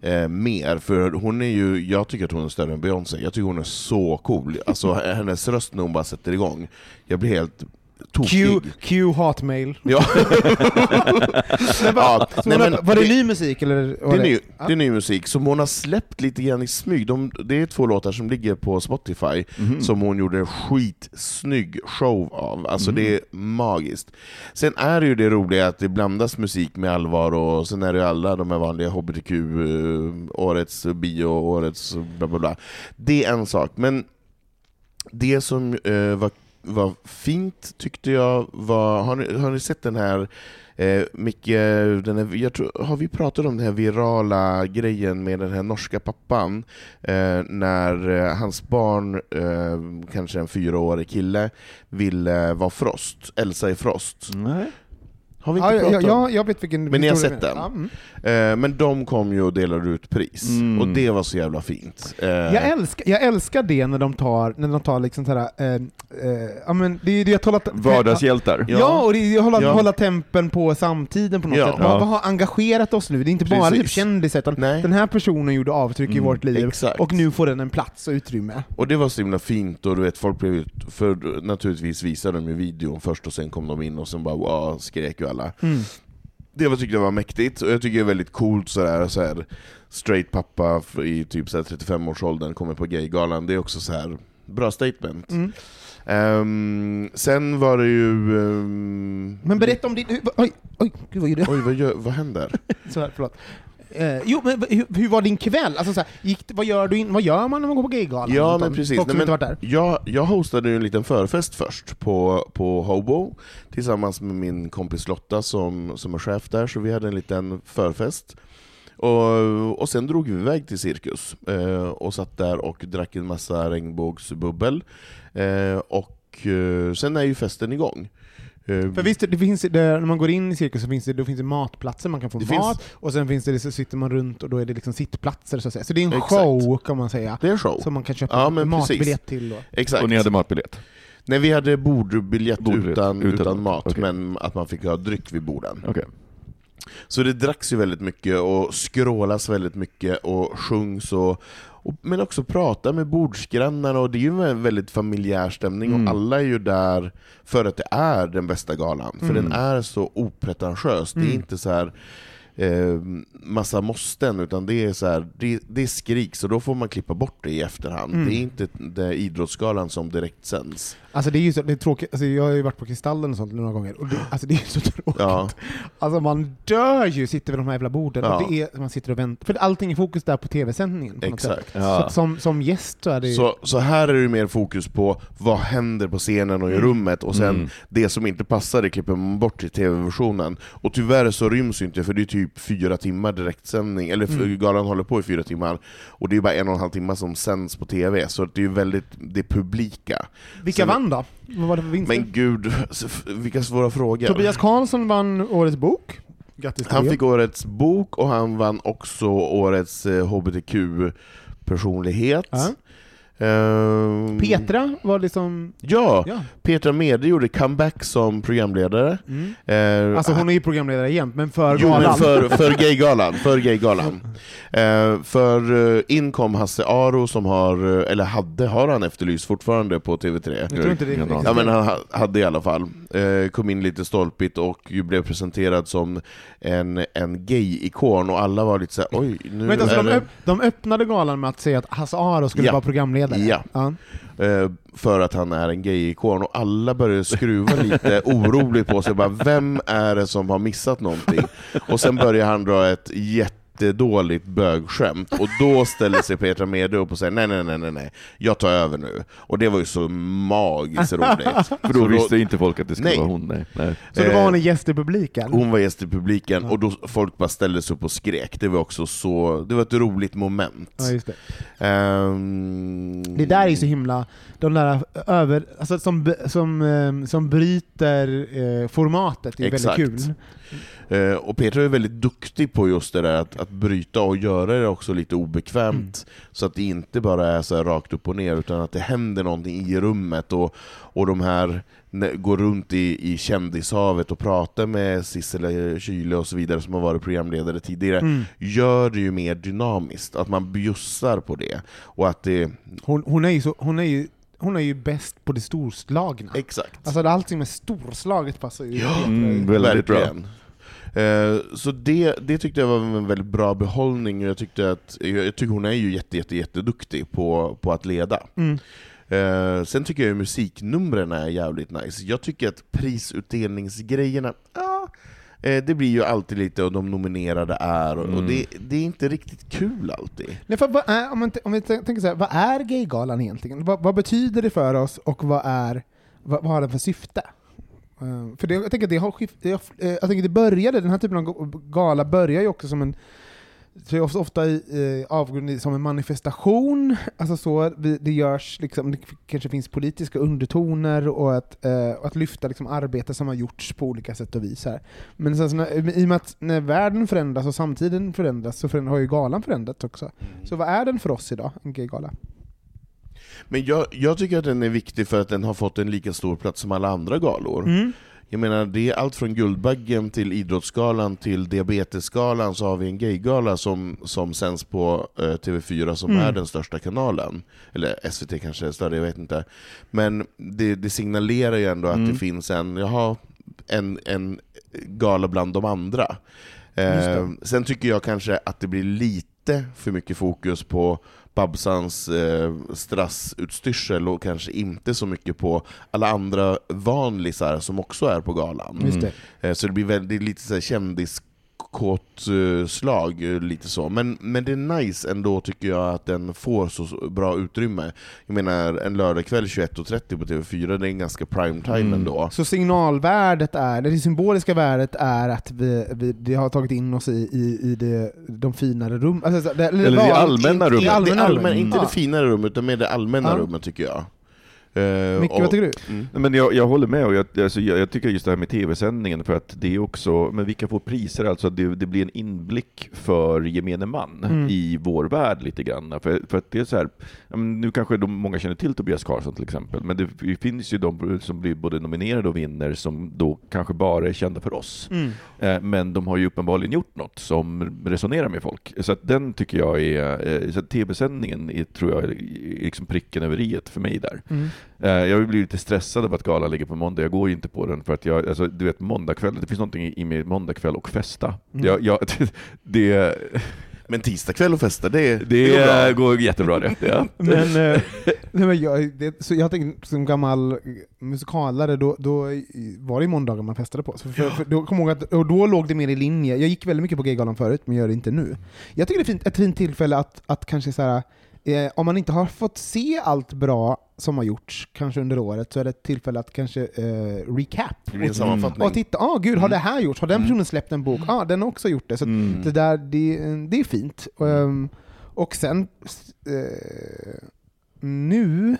eh, mer, för hon är ju, jag tycker att hon är större än Beyoncé, jag tycker hon är så cool. Alltså hennes röst när hon bara sätter igång, jag blir helt Q. Q hatmail. Ja. ja, Så nej, hon har- men var det, det- ny musik eller? Det är, ny, Ja. det är ny musik, som hon har släppt lite grann i smyg. De, det är två låtar som ligger på Spotify, Mhm. som hon gjorde en skitsnygg show av. Alltså det är magiskt. Sen är det ju det roliga att det blandas musik med allvar, och sen är det ju alla de här vanliga HBTQ, eh, årets bio, årets bla bla bla. Det är en sak, men det som eh, var, var fint tyckte jag var, har ni, har ni sett den här Eh, Micke, den här, jag tror, har vi pratat om den här virala grejen med den här norska pappan? Eh, när eh, hans barn, eh, kanske en fyraårig kille, ville vara Frost, Elsa i Frost. Nej. Har vi inte Ja, pratat ja, om ja, jag vet vilken Men ni har sett den? Ja, mm. eh, Men de kom ju och delade ut pris, Mm. och det var så jävla fint. Eh, Jag, älskar, jag älskar det när de tar, när de tar liksom såhär, eh, eh, ja men det är det att hålla... Vardagshjältar. Ja, Ja. och det är att hålla, Ja. hålla tempen på samtiden på något Ja. sätt. Vad, Ja. vad har engagerat oss nu? Det är inte bara typ kändisar, utan Nej. den här personen gjorde avtryck i Mm, vårt liv, exakt. och nu får den en plats och utrymme. Och det var så himla fint, och du vet, folk blev ju, för naturligtvis visade de ju videon först, och sen kom de in och sen bara wow, skrek ju alla. Mm. Det var, tyckte jag var mäktigt, och jag tycker det är väldigt coolt sådär, så här, straight pappa i typ så här 35-årsåldern kommer på gaygalan, det är också så här bra statement. Mm. Ehm, sen var det ju... ehm, Men berätta om din... Oj, oj, gud vad gjorde jag? Oj, vad, gör, vad händer? Så här, förlåt. Eh, jo, men hur, hur var din kväll? Alltså, så här, gick, vad, gör du in, vad gör man när man går på gaygalan? Ja, men precis. Nej, men där. Jag, jag hostade ju en liten förfest först på, på Hobo, tillsammans med min kompis Lotta som, som är chef där, så vi hade en liten förfest. Och, och sen drog vi iväg till Cirkus, eh, och satt där och drack en massa regnbågsbubbel. Eh, och eh, sen är ju festen igång. Eh, För visst, det finns, det, när man går in i cirkus så finns det, då finns det matplatser, man kan få Det mat, finns- och sen finns det, så sitter man runt och då är det liksom sittplatser så att säga. Så det är en Exakt. show kan man säga, det är en show. som man kan köpa Ja, matbiljett till. Då. Exakt. Och ni hade matbiljett? Nej, vi hade bordbiljett, Bordbiljett, utan, utan utan, mat. Okej. men att man fick ha dryck vid borden. Okej. Så det dracks ju väldigt mycket och skrålas väldigt mycket och sjungs och, och men också prata med bordsgrannarna och det är ju en väldigt familjär stämning Mm. och alla är ju där för att det är den bästa galan, för Mm. den är så opretentiös. Det är Mm. inte så här eh, massa måsten, utan det är så här, det, det är skrik, så då får man klippa bort det i efterhand. Mm. Det är inte det Idrottsgalan som direkt sänds. Alltså det är ju så, det är tråkigt, alltså jag har ju varit på Kristallen och sånt några gånger, och det, alltså det är ju så tråkigt. Ja. Alltså man dör ju, sitter vid de här jävla borden, Ja. och det är, man sitter och väntar, för allting är fokus där på tv-sändningen. på. Exakt. Ja. Så, som, som gäst så är det ju... Så, så här är det mer fokus på vad händer på scenen och i rummet, och sen Mm. det som inte passar det klipper man bort i tv-versionen. Och tyvärr så ryms ju inte, för det är typ fyra timmar direktsändning, eller Mm. galan håller på i fyra timmar, och det är bara en och en halv timme som sänds på tv, så det är väldigt det är publika. Vilka Sen- vann då? Vad var det för vinster? Men gud, vilka svåra frågor. Tobias Karlsson vann Årets bok. Grattis Han fick årets bok, och han vann också årets eh, hbtq-personlighet. Ja. Ehm, Petra var liksom... Ja, Ja. Petra Mede gjorde comeback som programledare. Mm. Eh, Alltså hon är ju programledare jämt, men för Jo, galan. men för, för gaygalan. För, gaygalan. Eh, för eh, in kom Hasse Aro som har, eller hade, har han efterlyst fortfarande på TV3? Jag tror inte det Ja, Ja men han ha- hade i alla fall, eh, kom in lite stolpigt och ju blev presenterad som en, en gay-ikon och alla var lite såhär oj, nu Vänta, så är de, det... öpp, de öppnade galan med att säga att Hasse Aro skulle Ja. vara programledare? Ja. Eh, för att han är en gay-ikon, och alla började skruva lite oroligt på sig, bara, vem är det som har missat någonting? Och sen börjar han dra ett jättedåligt bögskämt, och då ställer sig Petra Mede upp och säger nej, nej, nej, nej, nej, jag tar över nu. Och det var ju så magiskt roligt. För Så då, visste inte folk att det skulle Nej. vara hon? Nej. Nej. Så då var Eh, hon en gäst i publiken? hon var gäst i publiken, och då folk bara ställde sig upp och skrek. Det var också så, det var ett roligt moment. Ja, just det. Ehm, Det där är ju så himla, de där över, alltså som, som, eh, som bryter eh, formatet, är Exakt. väldigt kul. Eh, och Petra är väldigt duktig på just det där att, att bryta och göra det också lite obekvämt, så att det inte bara är så här rakt upp och ner, utan att det händer någonting i rummet, och, och de här går runt i, i kändishavet och pratar med Sissela Kyle och så vidare, som har varit programledare tidigare, Mm. gör det ju mer dynamiskt, att man bjussar på det, och att det... Hon, hon är ju så, hon är ju hon är ju bäst på det storslagna. Exakt. Alltså allt som är storslaget passar ju Ja, mm, väldigt bra. Eh, Så det, det tyckte jag var en väldigt bra behållning, och jag tyckte att jag jag tycker hon är ju jätte, jätte, jätteduktig på, på att leda. Mm. Eh, sen tycker jag musiknumren är jävligt nice. Jag tycker att prisutdelningsgrejerna, ja, eh, det blir ju alltid lite och de nominerade är, och, och Mm. det, det är inte riktigt kul alltid. Nej, för vad är, om, man, om vi tänker så här, vad är Gaygalan egentligen? Vad, vad betyder det för oss och vad, är, vad, vad har den för syfte? Eh, för det, jag tänker att det har har- eh, jag tänker att det började, den här typen av ga- gala börjar ju också som en så är ofta, ofta i, eh, som en manifestation, alltså så, det görs liksom, det kanske finns politiska undertoner och att, eh, och att lyfta liksom arbete som har gjorts på olika sätt och vis. Här. Men sen, så när, i och med att när världen förändras och samtiden förändras så förändras, har ju galan förändrats också. Så vad är den för oss idag, en gaygala? Men jag, jag tycker att den är viktig för att den har fått en lika stor plats som alla andra galor. Jag menar, det är allt från Guldbaggen till Idrottsgalan till Diabetesgalan, så har vi en gaygala som, som sänds på eh, TV4 som Mm. är den största kanalen. Eller SVT kanske är större, jag vet inte. Men det, det signalerar ju ändå att Mm. det finns en, jaha, en, en gala bland de andra. Eh, sen tycker jag kanske att det blir lite för mycket fokus på Babsans eh, strassutstyrsel och kanske inte så mycket på alla andra vanlisar som också är på galan. Det. Eh, så det blir väldigt lite så här kändiskåt eh, slag, eh, lite så. Men, men det är nice ändå tycker jag att den får så bra utrymme. Jag menar, en lördagkväll 21.30 på TV4, det är en ganska prime time Mm. ändå. Så signalvärdet är, det symboliska värdet är att vi, vi, det har tagit in oss i, i, i det, de finare rum, alltså, så- det, Eller det allmänna rummet. Det allmänna det allmän, rummet. Inte det finare rummet, utan mer det allmänna Ja. rummet tycker jag. Eh, Micke, vad tycker du? Mm. Men jag, jag håller med, och jag, alltså, jag, jag tycker just det här med tv-sändningen, för att det är också, men vilka får priser, alltså det, det blir en inblick för gemene man Mm. i vår värld lite grann. För, för att det är så här, nu kanske de, många känner till Tobias Karlsson till exempel, men det finns ju de som blir både nominerade och vinner som då kanske bara är kända för oss. Mm. Eh, Men de har ju uppenbarligen gjort något som resonerar med folk. Så att den tycker jag är, eh, tv-sändningen tror jag är liksom pricken över i för mig där. Mm. Eh, Jag blir lite stressad av att galan ligger på måndag, jag går ju inte på den för att jag, alltså, du vet måndagkväll, det finns någonting i mig måndagkväll och festa. Mm. Jag, jag, det, Men tisdagkväll och festa, det, det, går bra. går jättebra det. Ja. Men, eh, nej, men jag, det, så jag tänker, som gammal musikalare, då, då var det måndagar man festade på. Så för, för, då, kom ihåg att, och då låg det mer i linje, jag gick väldigt mycket på Gaygalan förut, men gör det inte nu. Jag tycker det är fint, ett fint tillfälle att, att kanske så här, eh, om man inte har fått se allt bra som har gjorts, kanske under året, så är det ett tillfälle att kanske eh, recap. Och-. Och titta, ah, gud, har det här gjorts? Har den personen släppt en bok? Ja, ah, den har också gjort det. Så Mm. det där, det, det är fint. Um, och sen, eh, nu,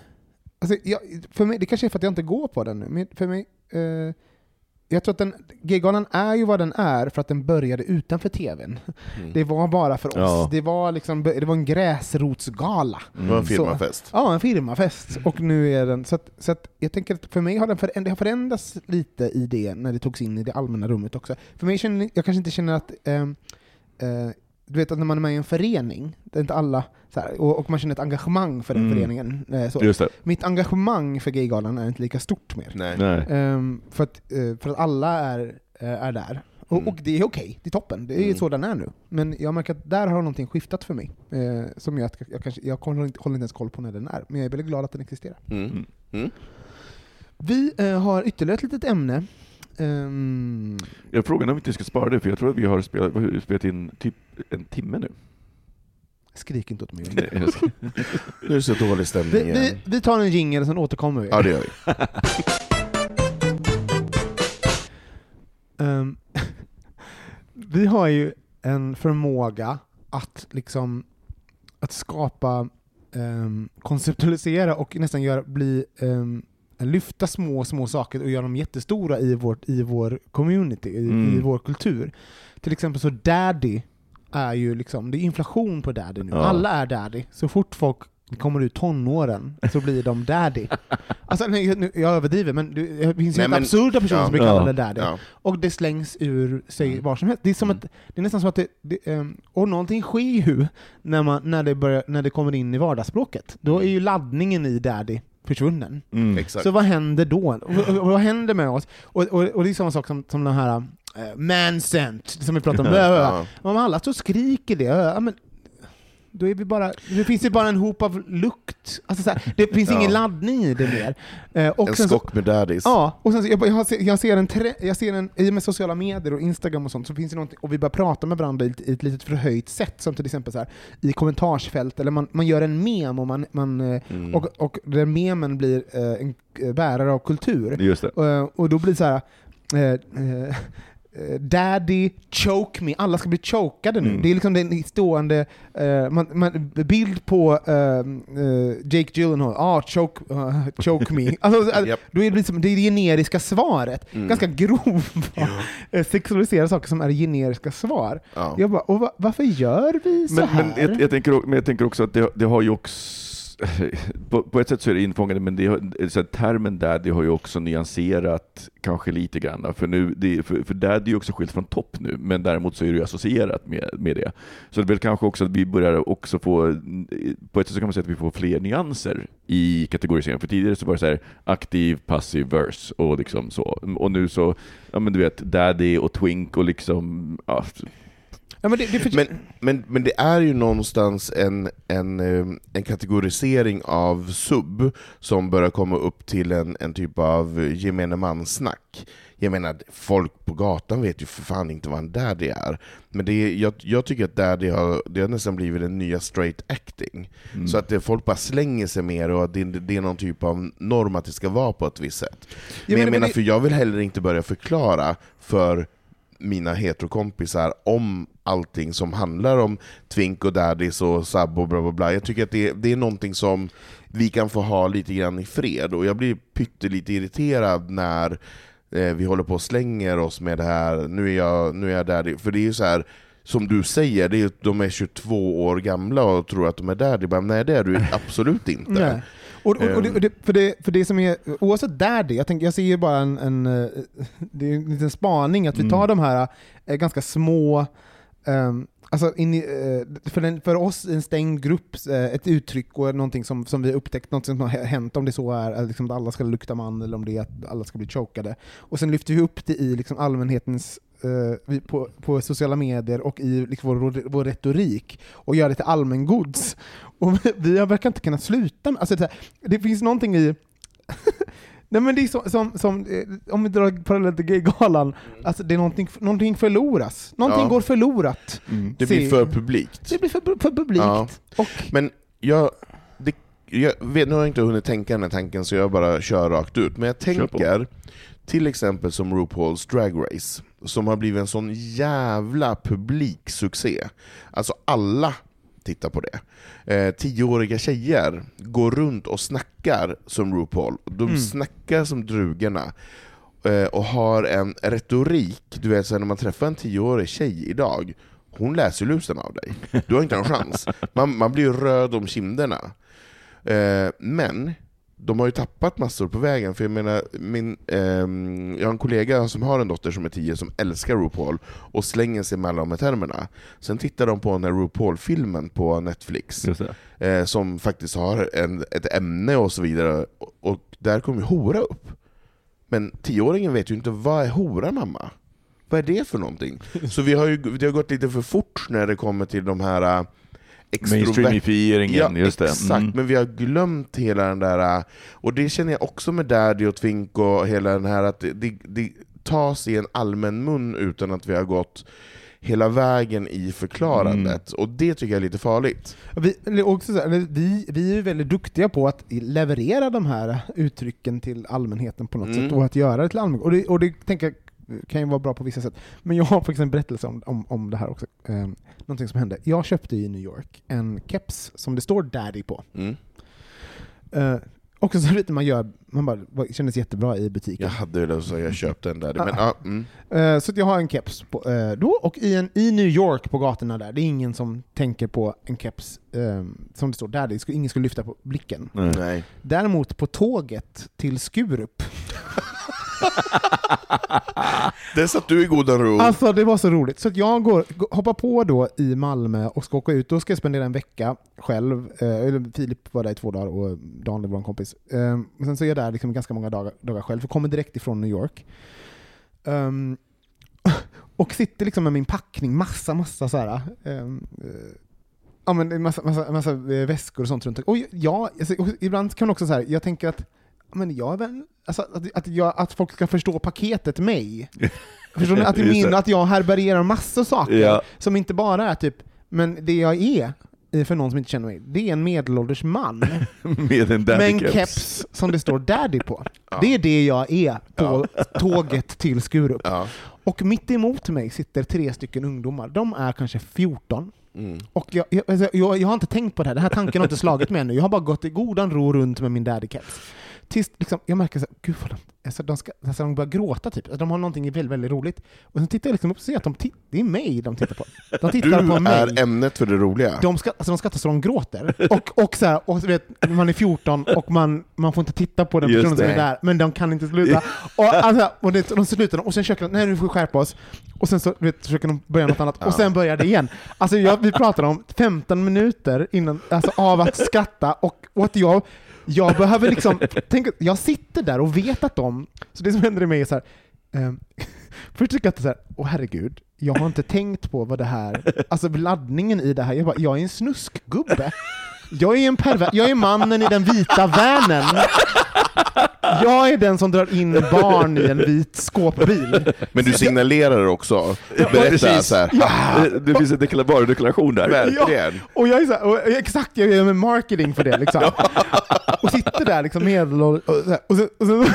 alltså jag, för mig, det kanske är för att jag inte går på den nu, men för mig, eh, jag tror att den, Gaygalan är ju vad den är för att den började utanför tvn. Mm. Det var bara för oss. Ja. Det, var liksom, det var en gräsrotsgala. Det var en Så- firmafest. Ja, en firmafest. Och nu är den... Så, att, så att jag tänker att för mig har den föränd- det har förändrats lite i det när det togs in i det allmänna rummet också. För mig känner jag kanske inte känner att... ehm, eh, du vet att när man är med i en förening, det är inte alla, så här, och, och man känner ett engagemang för den Mm. föreningen. Eh, så. Just det. Mitt engagemang för Gaygalan är inte lika stort mer. Nej. Nej. Ehm, för, att, eh, för att alla är, eh, är där. Och, Mm. och det är okej, det är toppen. Det är Mm. så den är nu. Men jag märker att där har någonting skiftat för mig. Eh, som gör att jag, kanske, jag håller inte, håller inte ens koll på när den är, men jag är väldigt glad att den existerar. Mm. Mm. Vi eh, har ytterligare ett litet ämne. Ehm, Jag frågar om vi inte ska spara det, för jag tror att vi har spelat, vi har spelat in typ en timme nu. skrik inte åt mig. Nej, jag ska- Nu är det så dålig stämning Vi, igen. vi, vi tar en jingle och sen återkommer vi. Ja, det gör vi. Ehm, vi har ju en förmåga att liksom att skapa, um, konceptualisera och nästan göra, bli, um, lyfta små, små saker och göra dem jättestora i, vårt, i vår community, i, Mm. i vår kultur. Till exempel så daddy är ju liksom, det är inflation på daddy nu. Ja. Alla är daddy. Så fort folk kommer ut tonåren så blir de daddy. Alltså, nu, jag överdriver, men det finns ju absurda personer ja. som blir Ja. kallade daddy. Ja. Och det slängs ur sig Mm. var som helst. Det är, som att, det är nästan som att det, det ehm, och någonting sker ju när, man, när, det börjar, när det kommer in i vardagsspråket. Då är ju laddningen i daddy försvunnen. Mm. Exakt. Så vad händer då? Och, och, vad händer med oss? Och, och, och det är samma sak som, som den här uh, man-sent, som vi pratade om. Ja. Om alla och skriker det, ja, men då är vi bara, det finns ju bara en hop av lukt. Alltså så här, det finns Ja. ingen laddning i det mer. Eh, och En skock med daddies. Ja, och sen så, jag, jag, ser, jag ser en, tre, jag ser en, i och med sociala medier och Instagram och sånt, så finns det någonting, och vi börjar prata med varandra i ett, i ett litet förhöjt sätt, som till exempel så här, i kommentarsfält, eller man, man gör en mem och, man, man, eh, Mm. och, och den memen blir eh, en bärare av kultur. Just det. Eh, och då blir det så här. Eh, eh, Daddy, choke me. Alla ska bli chokade nu. Mm. Det är liksom den stående eh, man, man, bild på eh, eh, Jake Gyllenhaal. Ah, choke, uh, choke me. Alltså, eh, Japp. då är det, liksom, det är generiska svaret. Mm. Ganska grova, eh, sexualiserade saker som är generiska svar. Ja. Jag bara, och va, varför gör vi så Men, här? men jag, jag, tänker, men jag tänker också att det, det har ju också på, på ett sätt så är det infångande, men det, så här, termen daddy har ju också nyanserat kanske lite grann. För, nu, det, för, för daddy är ju också skilt från topp nu, men däremot så är det ju associerat med, med det. Så det är väl kanske också att vi börjar också få, på ett sätt så kan man säga att vi får fler nyanser i kategoriseringen. För tidigare så var det så här aktiv, passiv, verse och liksom så. Och nu så, ja men du vet, daddy och twink och liksom, ja, ja, men, det, det, för, Men, men, men det är ju någonstans en, en, eh, en kategorisering av sub som börjar komma upp till en, en typ av gemene man-snack. Jag menar, folk på gatan vet ju för fan inte vad en daddy är. Men det är, jag, jag tycker att daddy har, det har nästan blivit den nya straight acting. Mm. Så att det, folk bara slänger sig mer och att det, det är någon typ av norm att det ska vara på ett visst sätt. Men jag men menar, det- för jag vill heller inte börja förklara för mina heterokompisar om allting som handlar om twink och daddies och sub och bla bla bla. Jag tycker att det, det är någonting som vi kan få ha lite grann i fred, och jag blir pyttelite irriterad när eh, vi håller på och slänger oss med det här, nu är jag, nu är jag daddy, för det är ju så här som du säger, det är, de är 22 år gamla och tror att de är daddy, bara, nej det är du absolut inte. Nej. Och, och, och, det, Ehm. och det, för, det, för det som är, oavsett där det, jag, tänker, jag ser ju bara en, en, eh, det är en liten spaning, att vi tar de här eh, ganska små, Um, alltså in i, eh, för, den, för oss i en stängd grupp, eh, ett uttryck och någonting som, som vi upptäckt, något som har hänt, om det så är liksom att liksom, alla ska lukta man eller om det är att alla ska bli chokade. Och sen lyfter vi upp det i liksom, allmänhetens eh, på, på sociala medier och i liksom, vår, vår retorik och gör det till allmängods. Och vi, vi verkar inte kunna sluta med, alltså, det, det finns någonting i Nej men det är så, som, som, eh, om vi drar parallellt till Gaygalan, alltså det är någonting, någonting förloras. Någonting Ja. går förlorat. Det blir Se- för publikt. Det blir för, för publikt. Ja. Och, Men jag, det, jag vet, nu har jag inte hunnit tänka den här tanken så jag bara kör rakt ut, men jag tänker till exempel som RuPaul's Drag Race, som har blivit en sån jävla publiksuccé. Alltså alla tittar på det. Eh, tioåriga tjejer går runt och snackar som RuPaul. De Mm. snackar som drugerna. Eh, och har en retorik, du vet så när man träffar en tioårig tjej idag, hon läser lusen av dig. Du har inte en chans. Man, man blir röd om kinderna. Eh, men de har ju tappat massor på vägen, för jag menar, min, ehm, jag har en kollega som har en dotter som är tio som älskar RuPaul och slänger sig mellan de termerna. Sen tittar de på den här RuPaul-filmen på Netflix, eh, som faktiskt har en, ett ämne och så vidare, och, och där kommer ju hora upp. Men tioåringen vet ju inte, vad är hora mamma? Vad är det för någonting? Så vi har ju det har gått lite för fort när det kommer till de här extrovert- Mainstreamifieringen, Ja, just det. exakt. Mm. Men vi har glömt hela den där, äh, och det känner jag också med Daddy och Twink och hela den här att det, det, det tas i en allmän mun utan att vi har gått hela vägen i förklarandet. Mm. Och det tycker jag är lite farligt. vi, också så här, vi, vi är ju väldigt duktiga på att leverera de här uttrycken till allmänheten på något Mm. sätt, och att göra det till allmänheten. Och det, och det tänker jag kan ju vara bra på vissa sätt. Men jag har faktiskt en berättelse om, om, om det här också. Eh, någonting som hände. Jag köpte i New York en keps som det står 'Daddy' på. Mm. Eh, också så lite man gör, man bara, det kändes jättebra i butiken. Jag hade velat säga jag köpte en Daddy, Ah. men ja, mm. Eh, så jag har en keps på, eh, då, och i, en, i New York på gatorna där, det är ingen som tänker på en keps eh, som det står där, det skulle, ingen skulle lyfta på blicken. Nej. nej. Däremot på tåget till Skurup, Där satt du i godan ro. Alltså det var så roligt. Så att jag går, hoppar på då i Malmö och ska åka ut. Då ska jag spendera en vecka själv. Eh, Filip var där i två dagar och Daniel var en kompis. Eh, och sen så är jag där liksom ganska många dagar, dagar själv. För kommer direkt ifrån New York. Um, och sitter liksom med min packning, massa, massa så här. Ehm, eh, Ja men massa, massa, massa eh, väskor och sånt runt Och ja, alltså, och ibland kan man också så här, jag tänker att men jag är väl, alltså, att, att, jag, att folk ska förstå paketet mig. Förstår ni? Att, min, att jag härbärgerar massor saker Ja. som inte bara är typ, men det jag är, eh, för någon som inte känner mig, det är en medelålders man Med en med daddy en caps. keps som det står daddy på. Det är det jag är på tåget till Skurup. Ja. Och mitt emot mig sitter tre stycken ungdomar. De är kanske 14. Mm. Och jag, jag, alltså, jag, jag har inte tänkt på det här, den här tanken har inte slagit mig ännu. Jag har bara gått i godan ro runt med min daddy caps. Tills liksom, jag märker så här, gud vad de, alltså, de, ska, alltså, de börjar gråta typ. Alltså, de har någonting väldigt, väldigt roligt. Och sen tittar jag liksom upp och ser att de det är mig de tittar på. De tittar Du på mig. är ämnet för det roliga. De, ska, alltså de skrattar så de gråter. Och, och, så här, och så vet, man är 14 och man, man får inte titta på den Just personen som det. är där, men de kan inte sluta. Och, alltså, och det, de slutar, och sen försöker de, nej nu får vi skärpa oss. Och sen så vet, försöker de börja något annat, och sen börjar det igen. Alltså jag, vi pratar om 15 minuter innan, alltså, av att skratta, och, och att jag, jag behöver liksom, tänk, jag sitter där och vet att de, så det som händer i mig är så här, eh, Först tycker jag att det är så här, åh herregud, jag har inte tänkt på vad det här, alltså laddningen i det här, jag bara, jag är en snuskgubbe. Jag är en perver, jag är mannen i den vita vanen. Jag är den som drar in barn i en vit skåpbil. Men du signalerar också. Berätta så här. Det- Det finns en dekla- varudeklaration där. Verkligen. Och jag är så här, och exakt, jag gör marketing för det liksom. Och sitter där liksom medelålders, och, så här, och, sen, och, sen,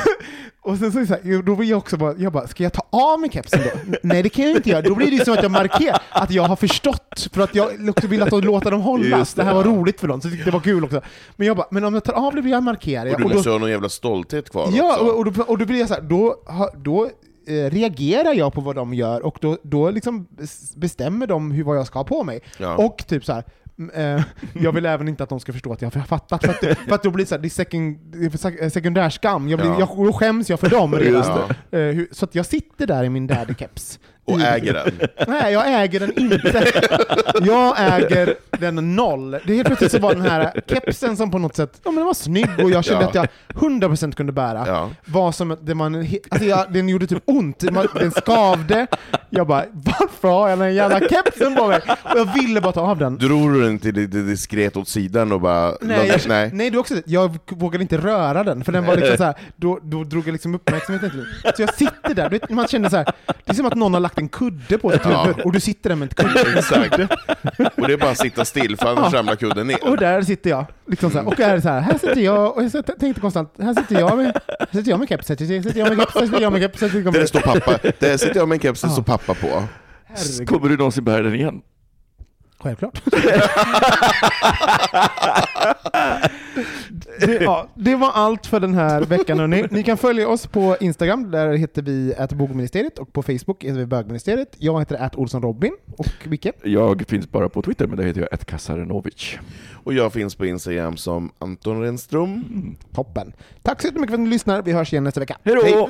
och sen så är det så här, då vill jag också bara, jag bara, ska jag ta av mig kepsen då? Nej det kan jag inte göra, då blir det ju som att jag markerar att jag har förstått, för att jag också vill att de låter dem hållas. Just Det, det, här var roligt för dem, så det var kul också. Men jag bara, men om jag tar av det blir jag markerar jag. Och du Och då- måste ha någon jävla stolthet kvar Ja, också. och, då, och då blir jag så här, då, då eh, reagerar jag på vad de gör och då, då liksom bes- bestämmer de hur, vad jag ska ha på mig. Ja. Och typ så här. Eh, jag vill även inte att de ska förstå att jag har fattat, för att, det- för att då blir det, så här, det är sekund, det är sek- sekundär skam, jag blir, Ja. jag, då skäms jag för dem redan. Just Eh, hur- så att jag sitter där i min daddy-keps. Och äger den. Nej, jag äger den inte. Jag äger den noll. Det är helt plötsligt så var den här kepsen som på något sätt, ja men den var snygg och jag kände Ja. att jag 100% kunde bära. Ja. Var som det man, alltså jag, den gjorde typ ont, den skavde. Jag bara, varför har jag den jävla kepsen på mig? Och jag ville bara ta av den. Drog du den till diskret åt sidan och bara... Nej, jag, nej. nej. är också jag vågade inte röra den, för den var liksom så här, då, då drog jag liksom uppmärksamheten till. Så jag sitter där, du man känner så här, det är som att någon har lagt en kudde på ditt Ja. huvud, och du sitter där med en kudde. Exakt. Och det är bara att sitta still, för annars ramlar kudden ner. Och där sitter jag. Liksom så här. Och här, är så här, här sitter jag, och jag tänkte konstant, här sitter jag med, här sitter jag med keps, här sitter jag med keps, här sitter jag med keps, här sitter jag Där står pappa. Där sitter jag med en keps, det Ja. står pappa på. Herregud. Kommer du någonsin bära den igen? Självklart. det, ja, det var allt för den här veckan. hörni. Ni kan följa oss på Instagram, där heter vi bogministeriet och på Facebook heter vi bögministeriet. Jag heter att Olsson Robin och Micke. Jag finns bara på Twitter, men där heter jag Kasarenovic. Och jag finns på Instagram som Anton Renström. Toppen. Tack så jättemycket för att ni lyssnar. Vi hörs igen nästa vecka. Hej då!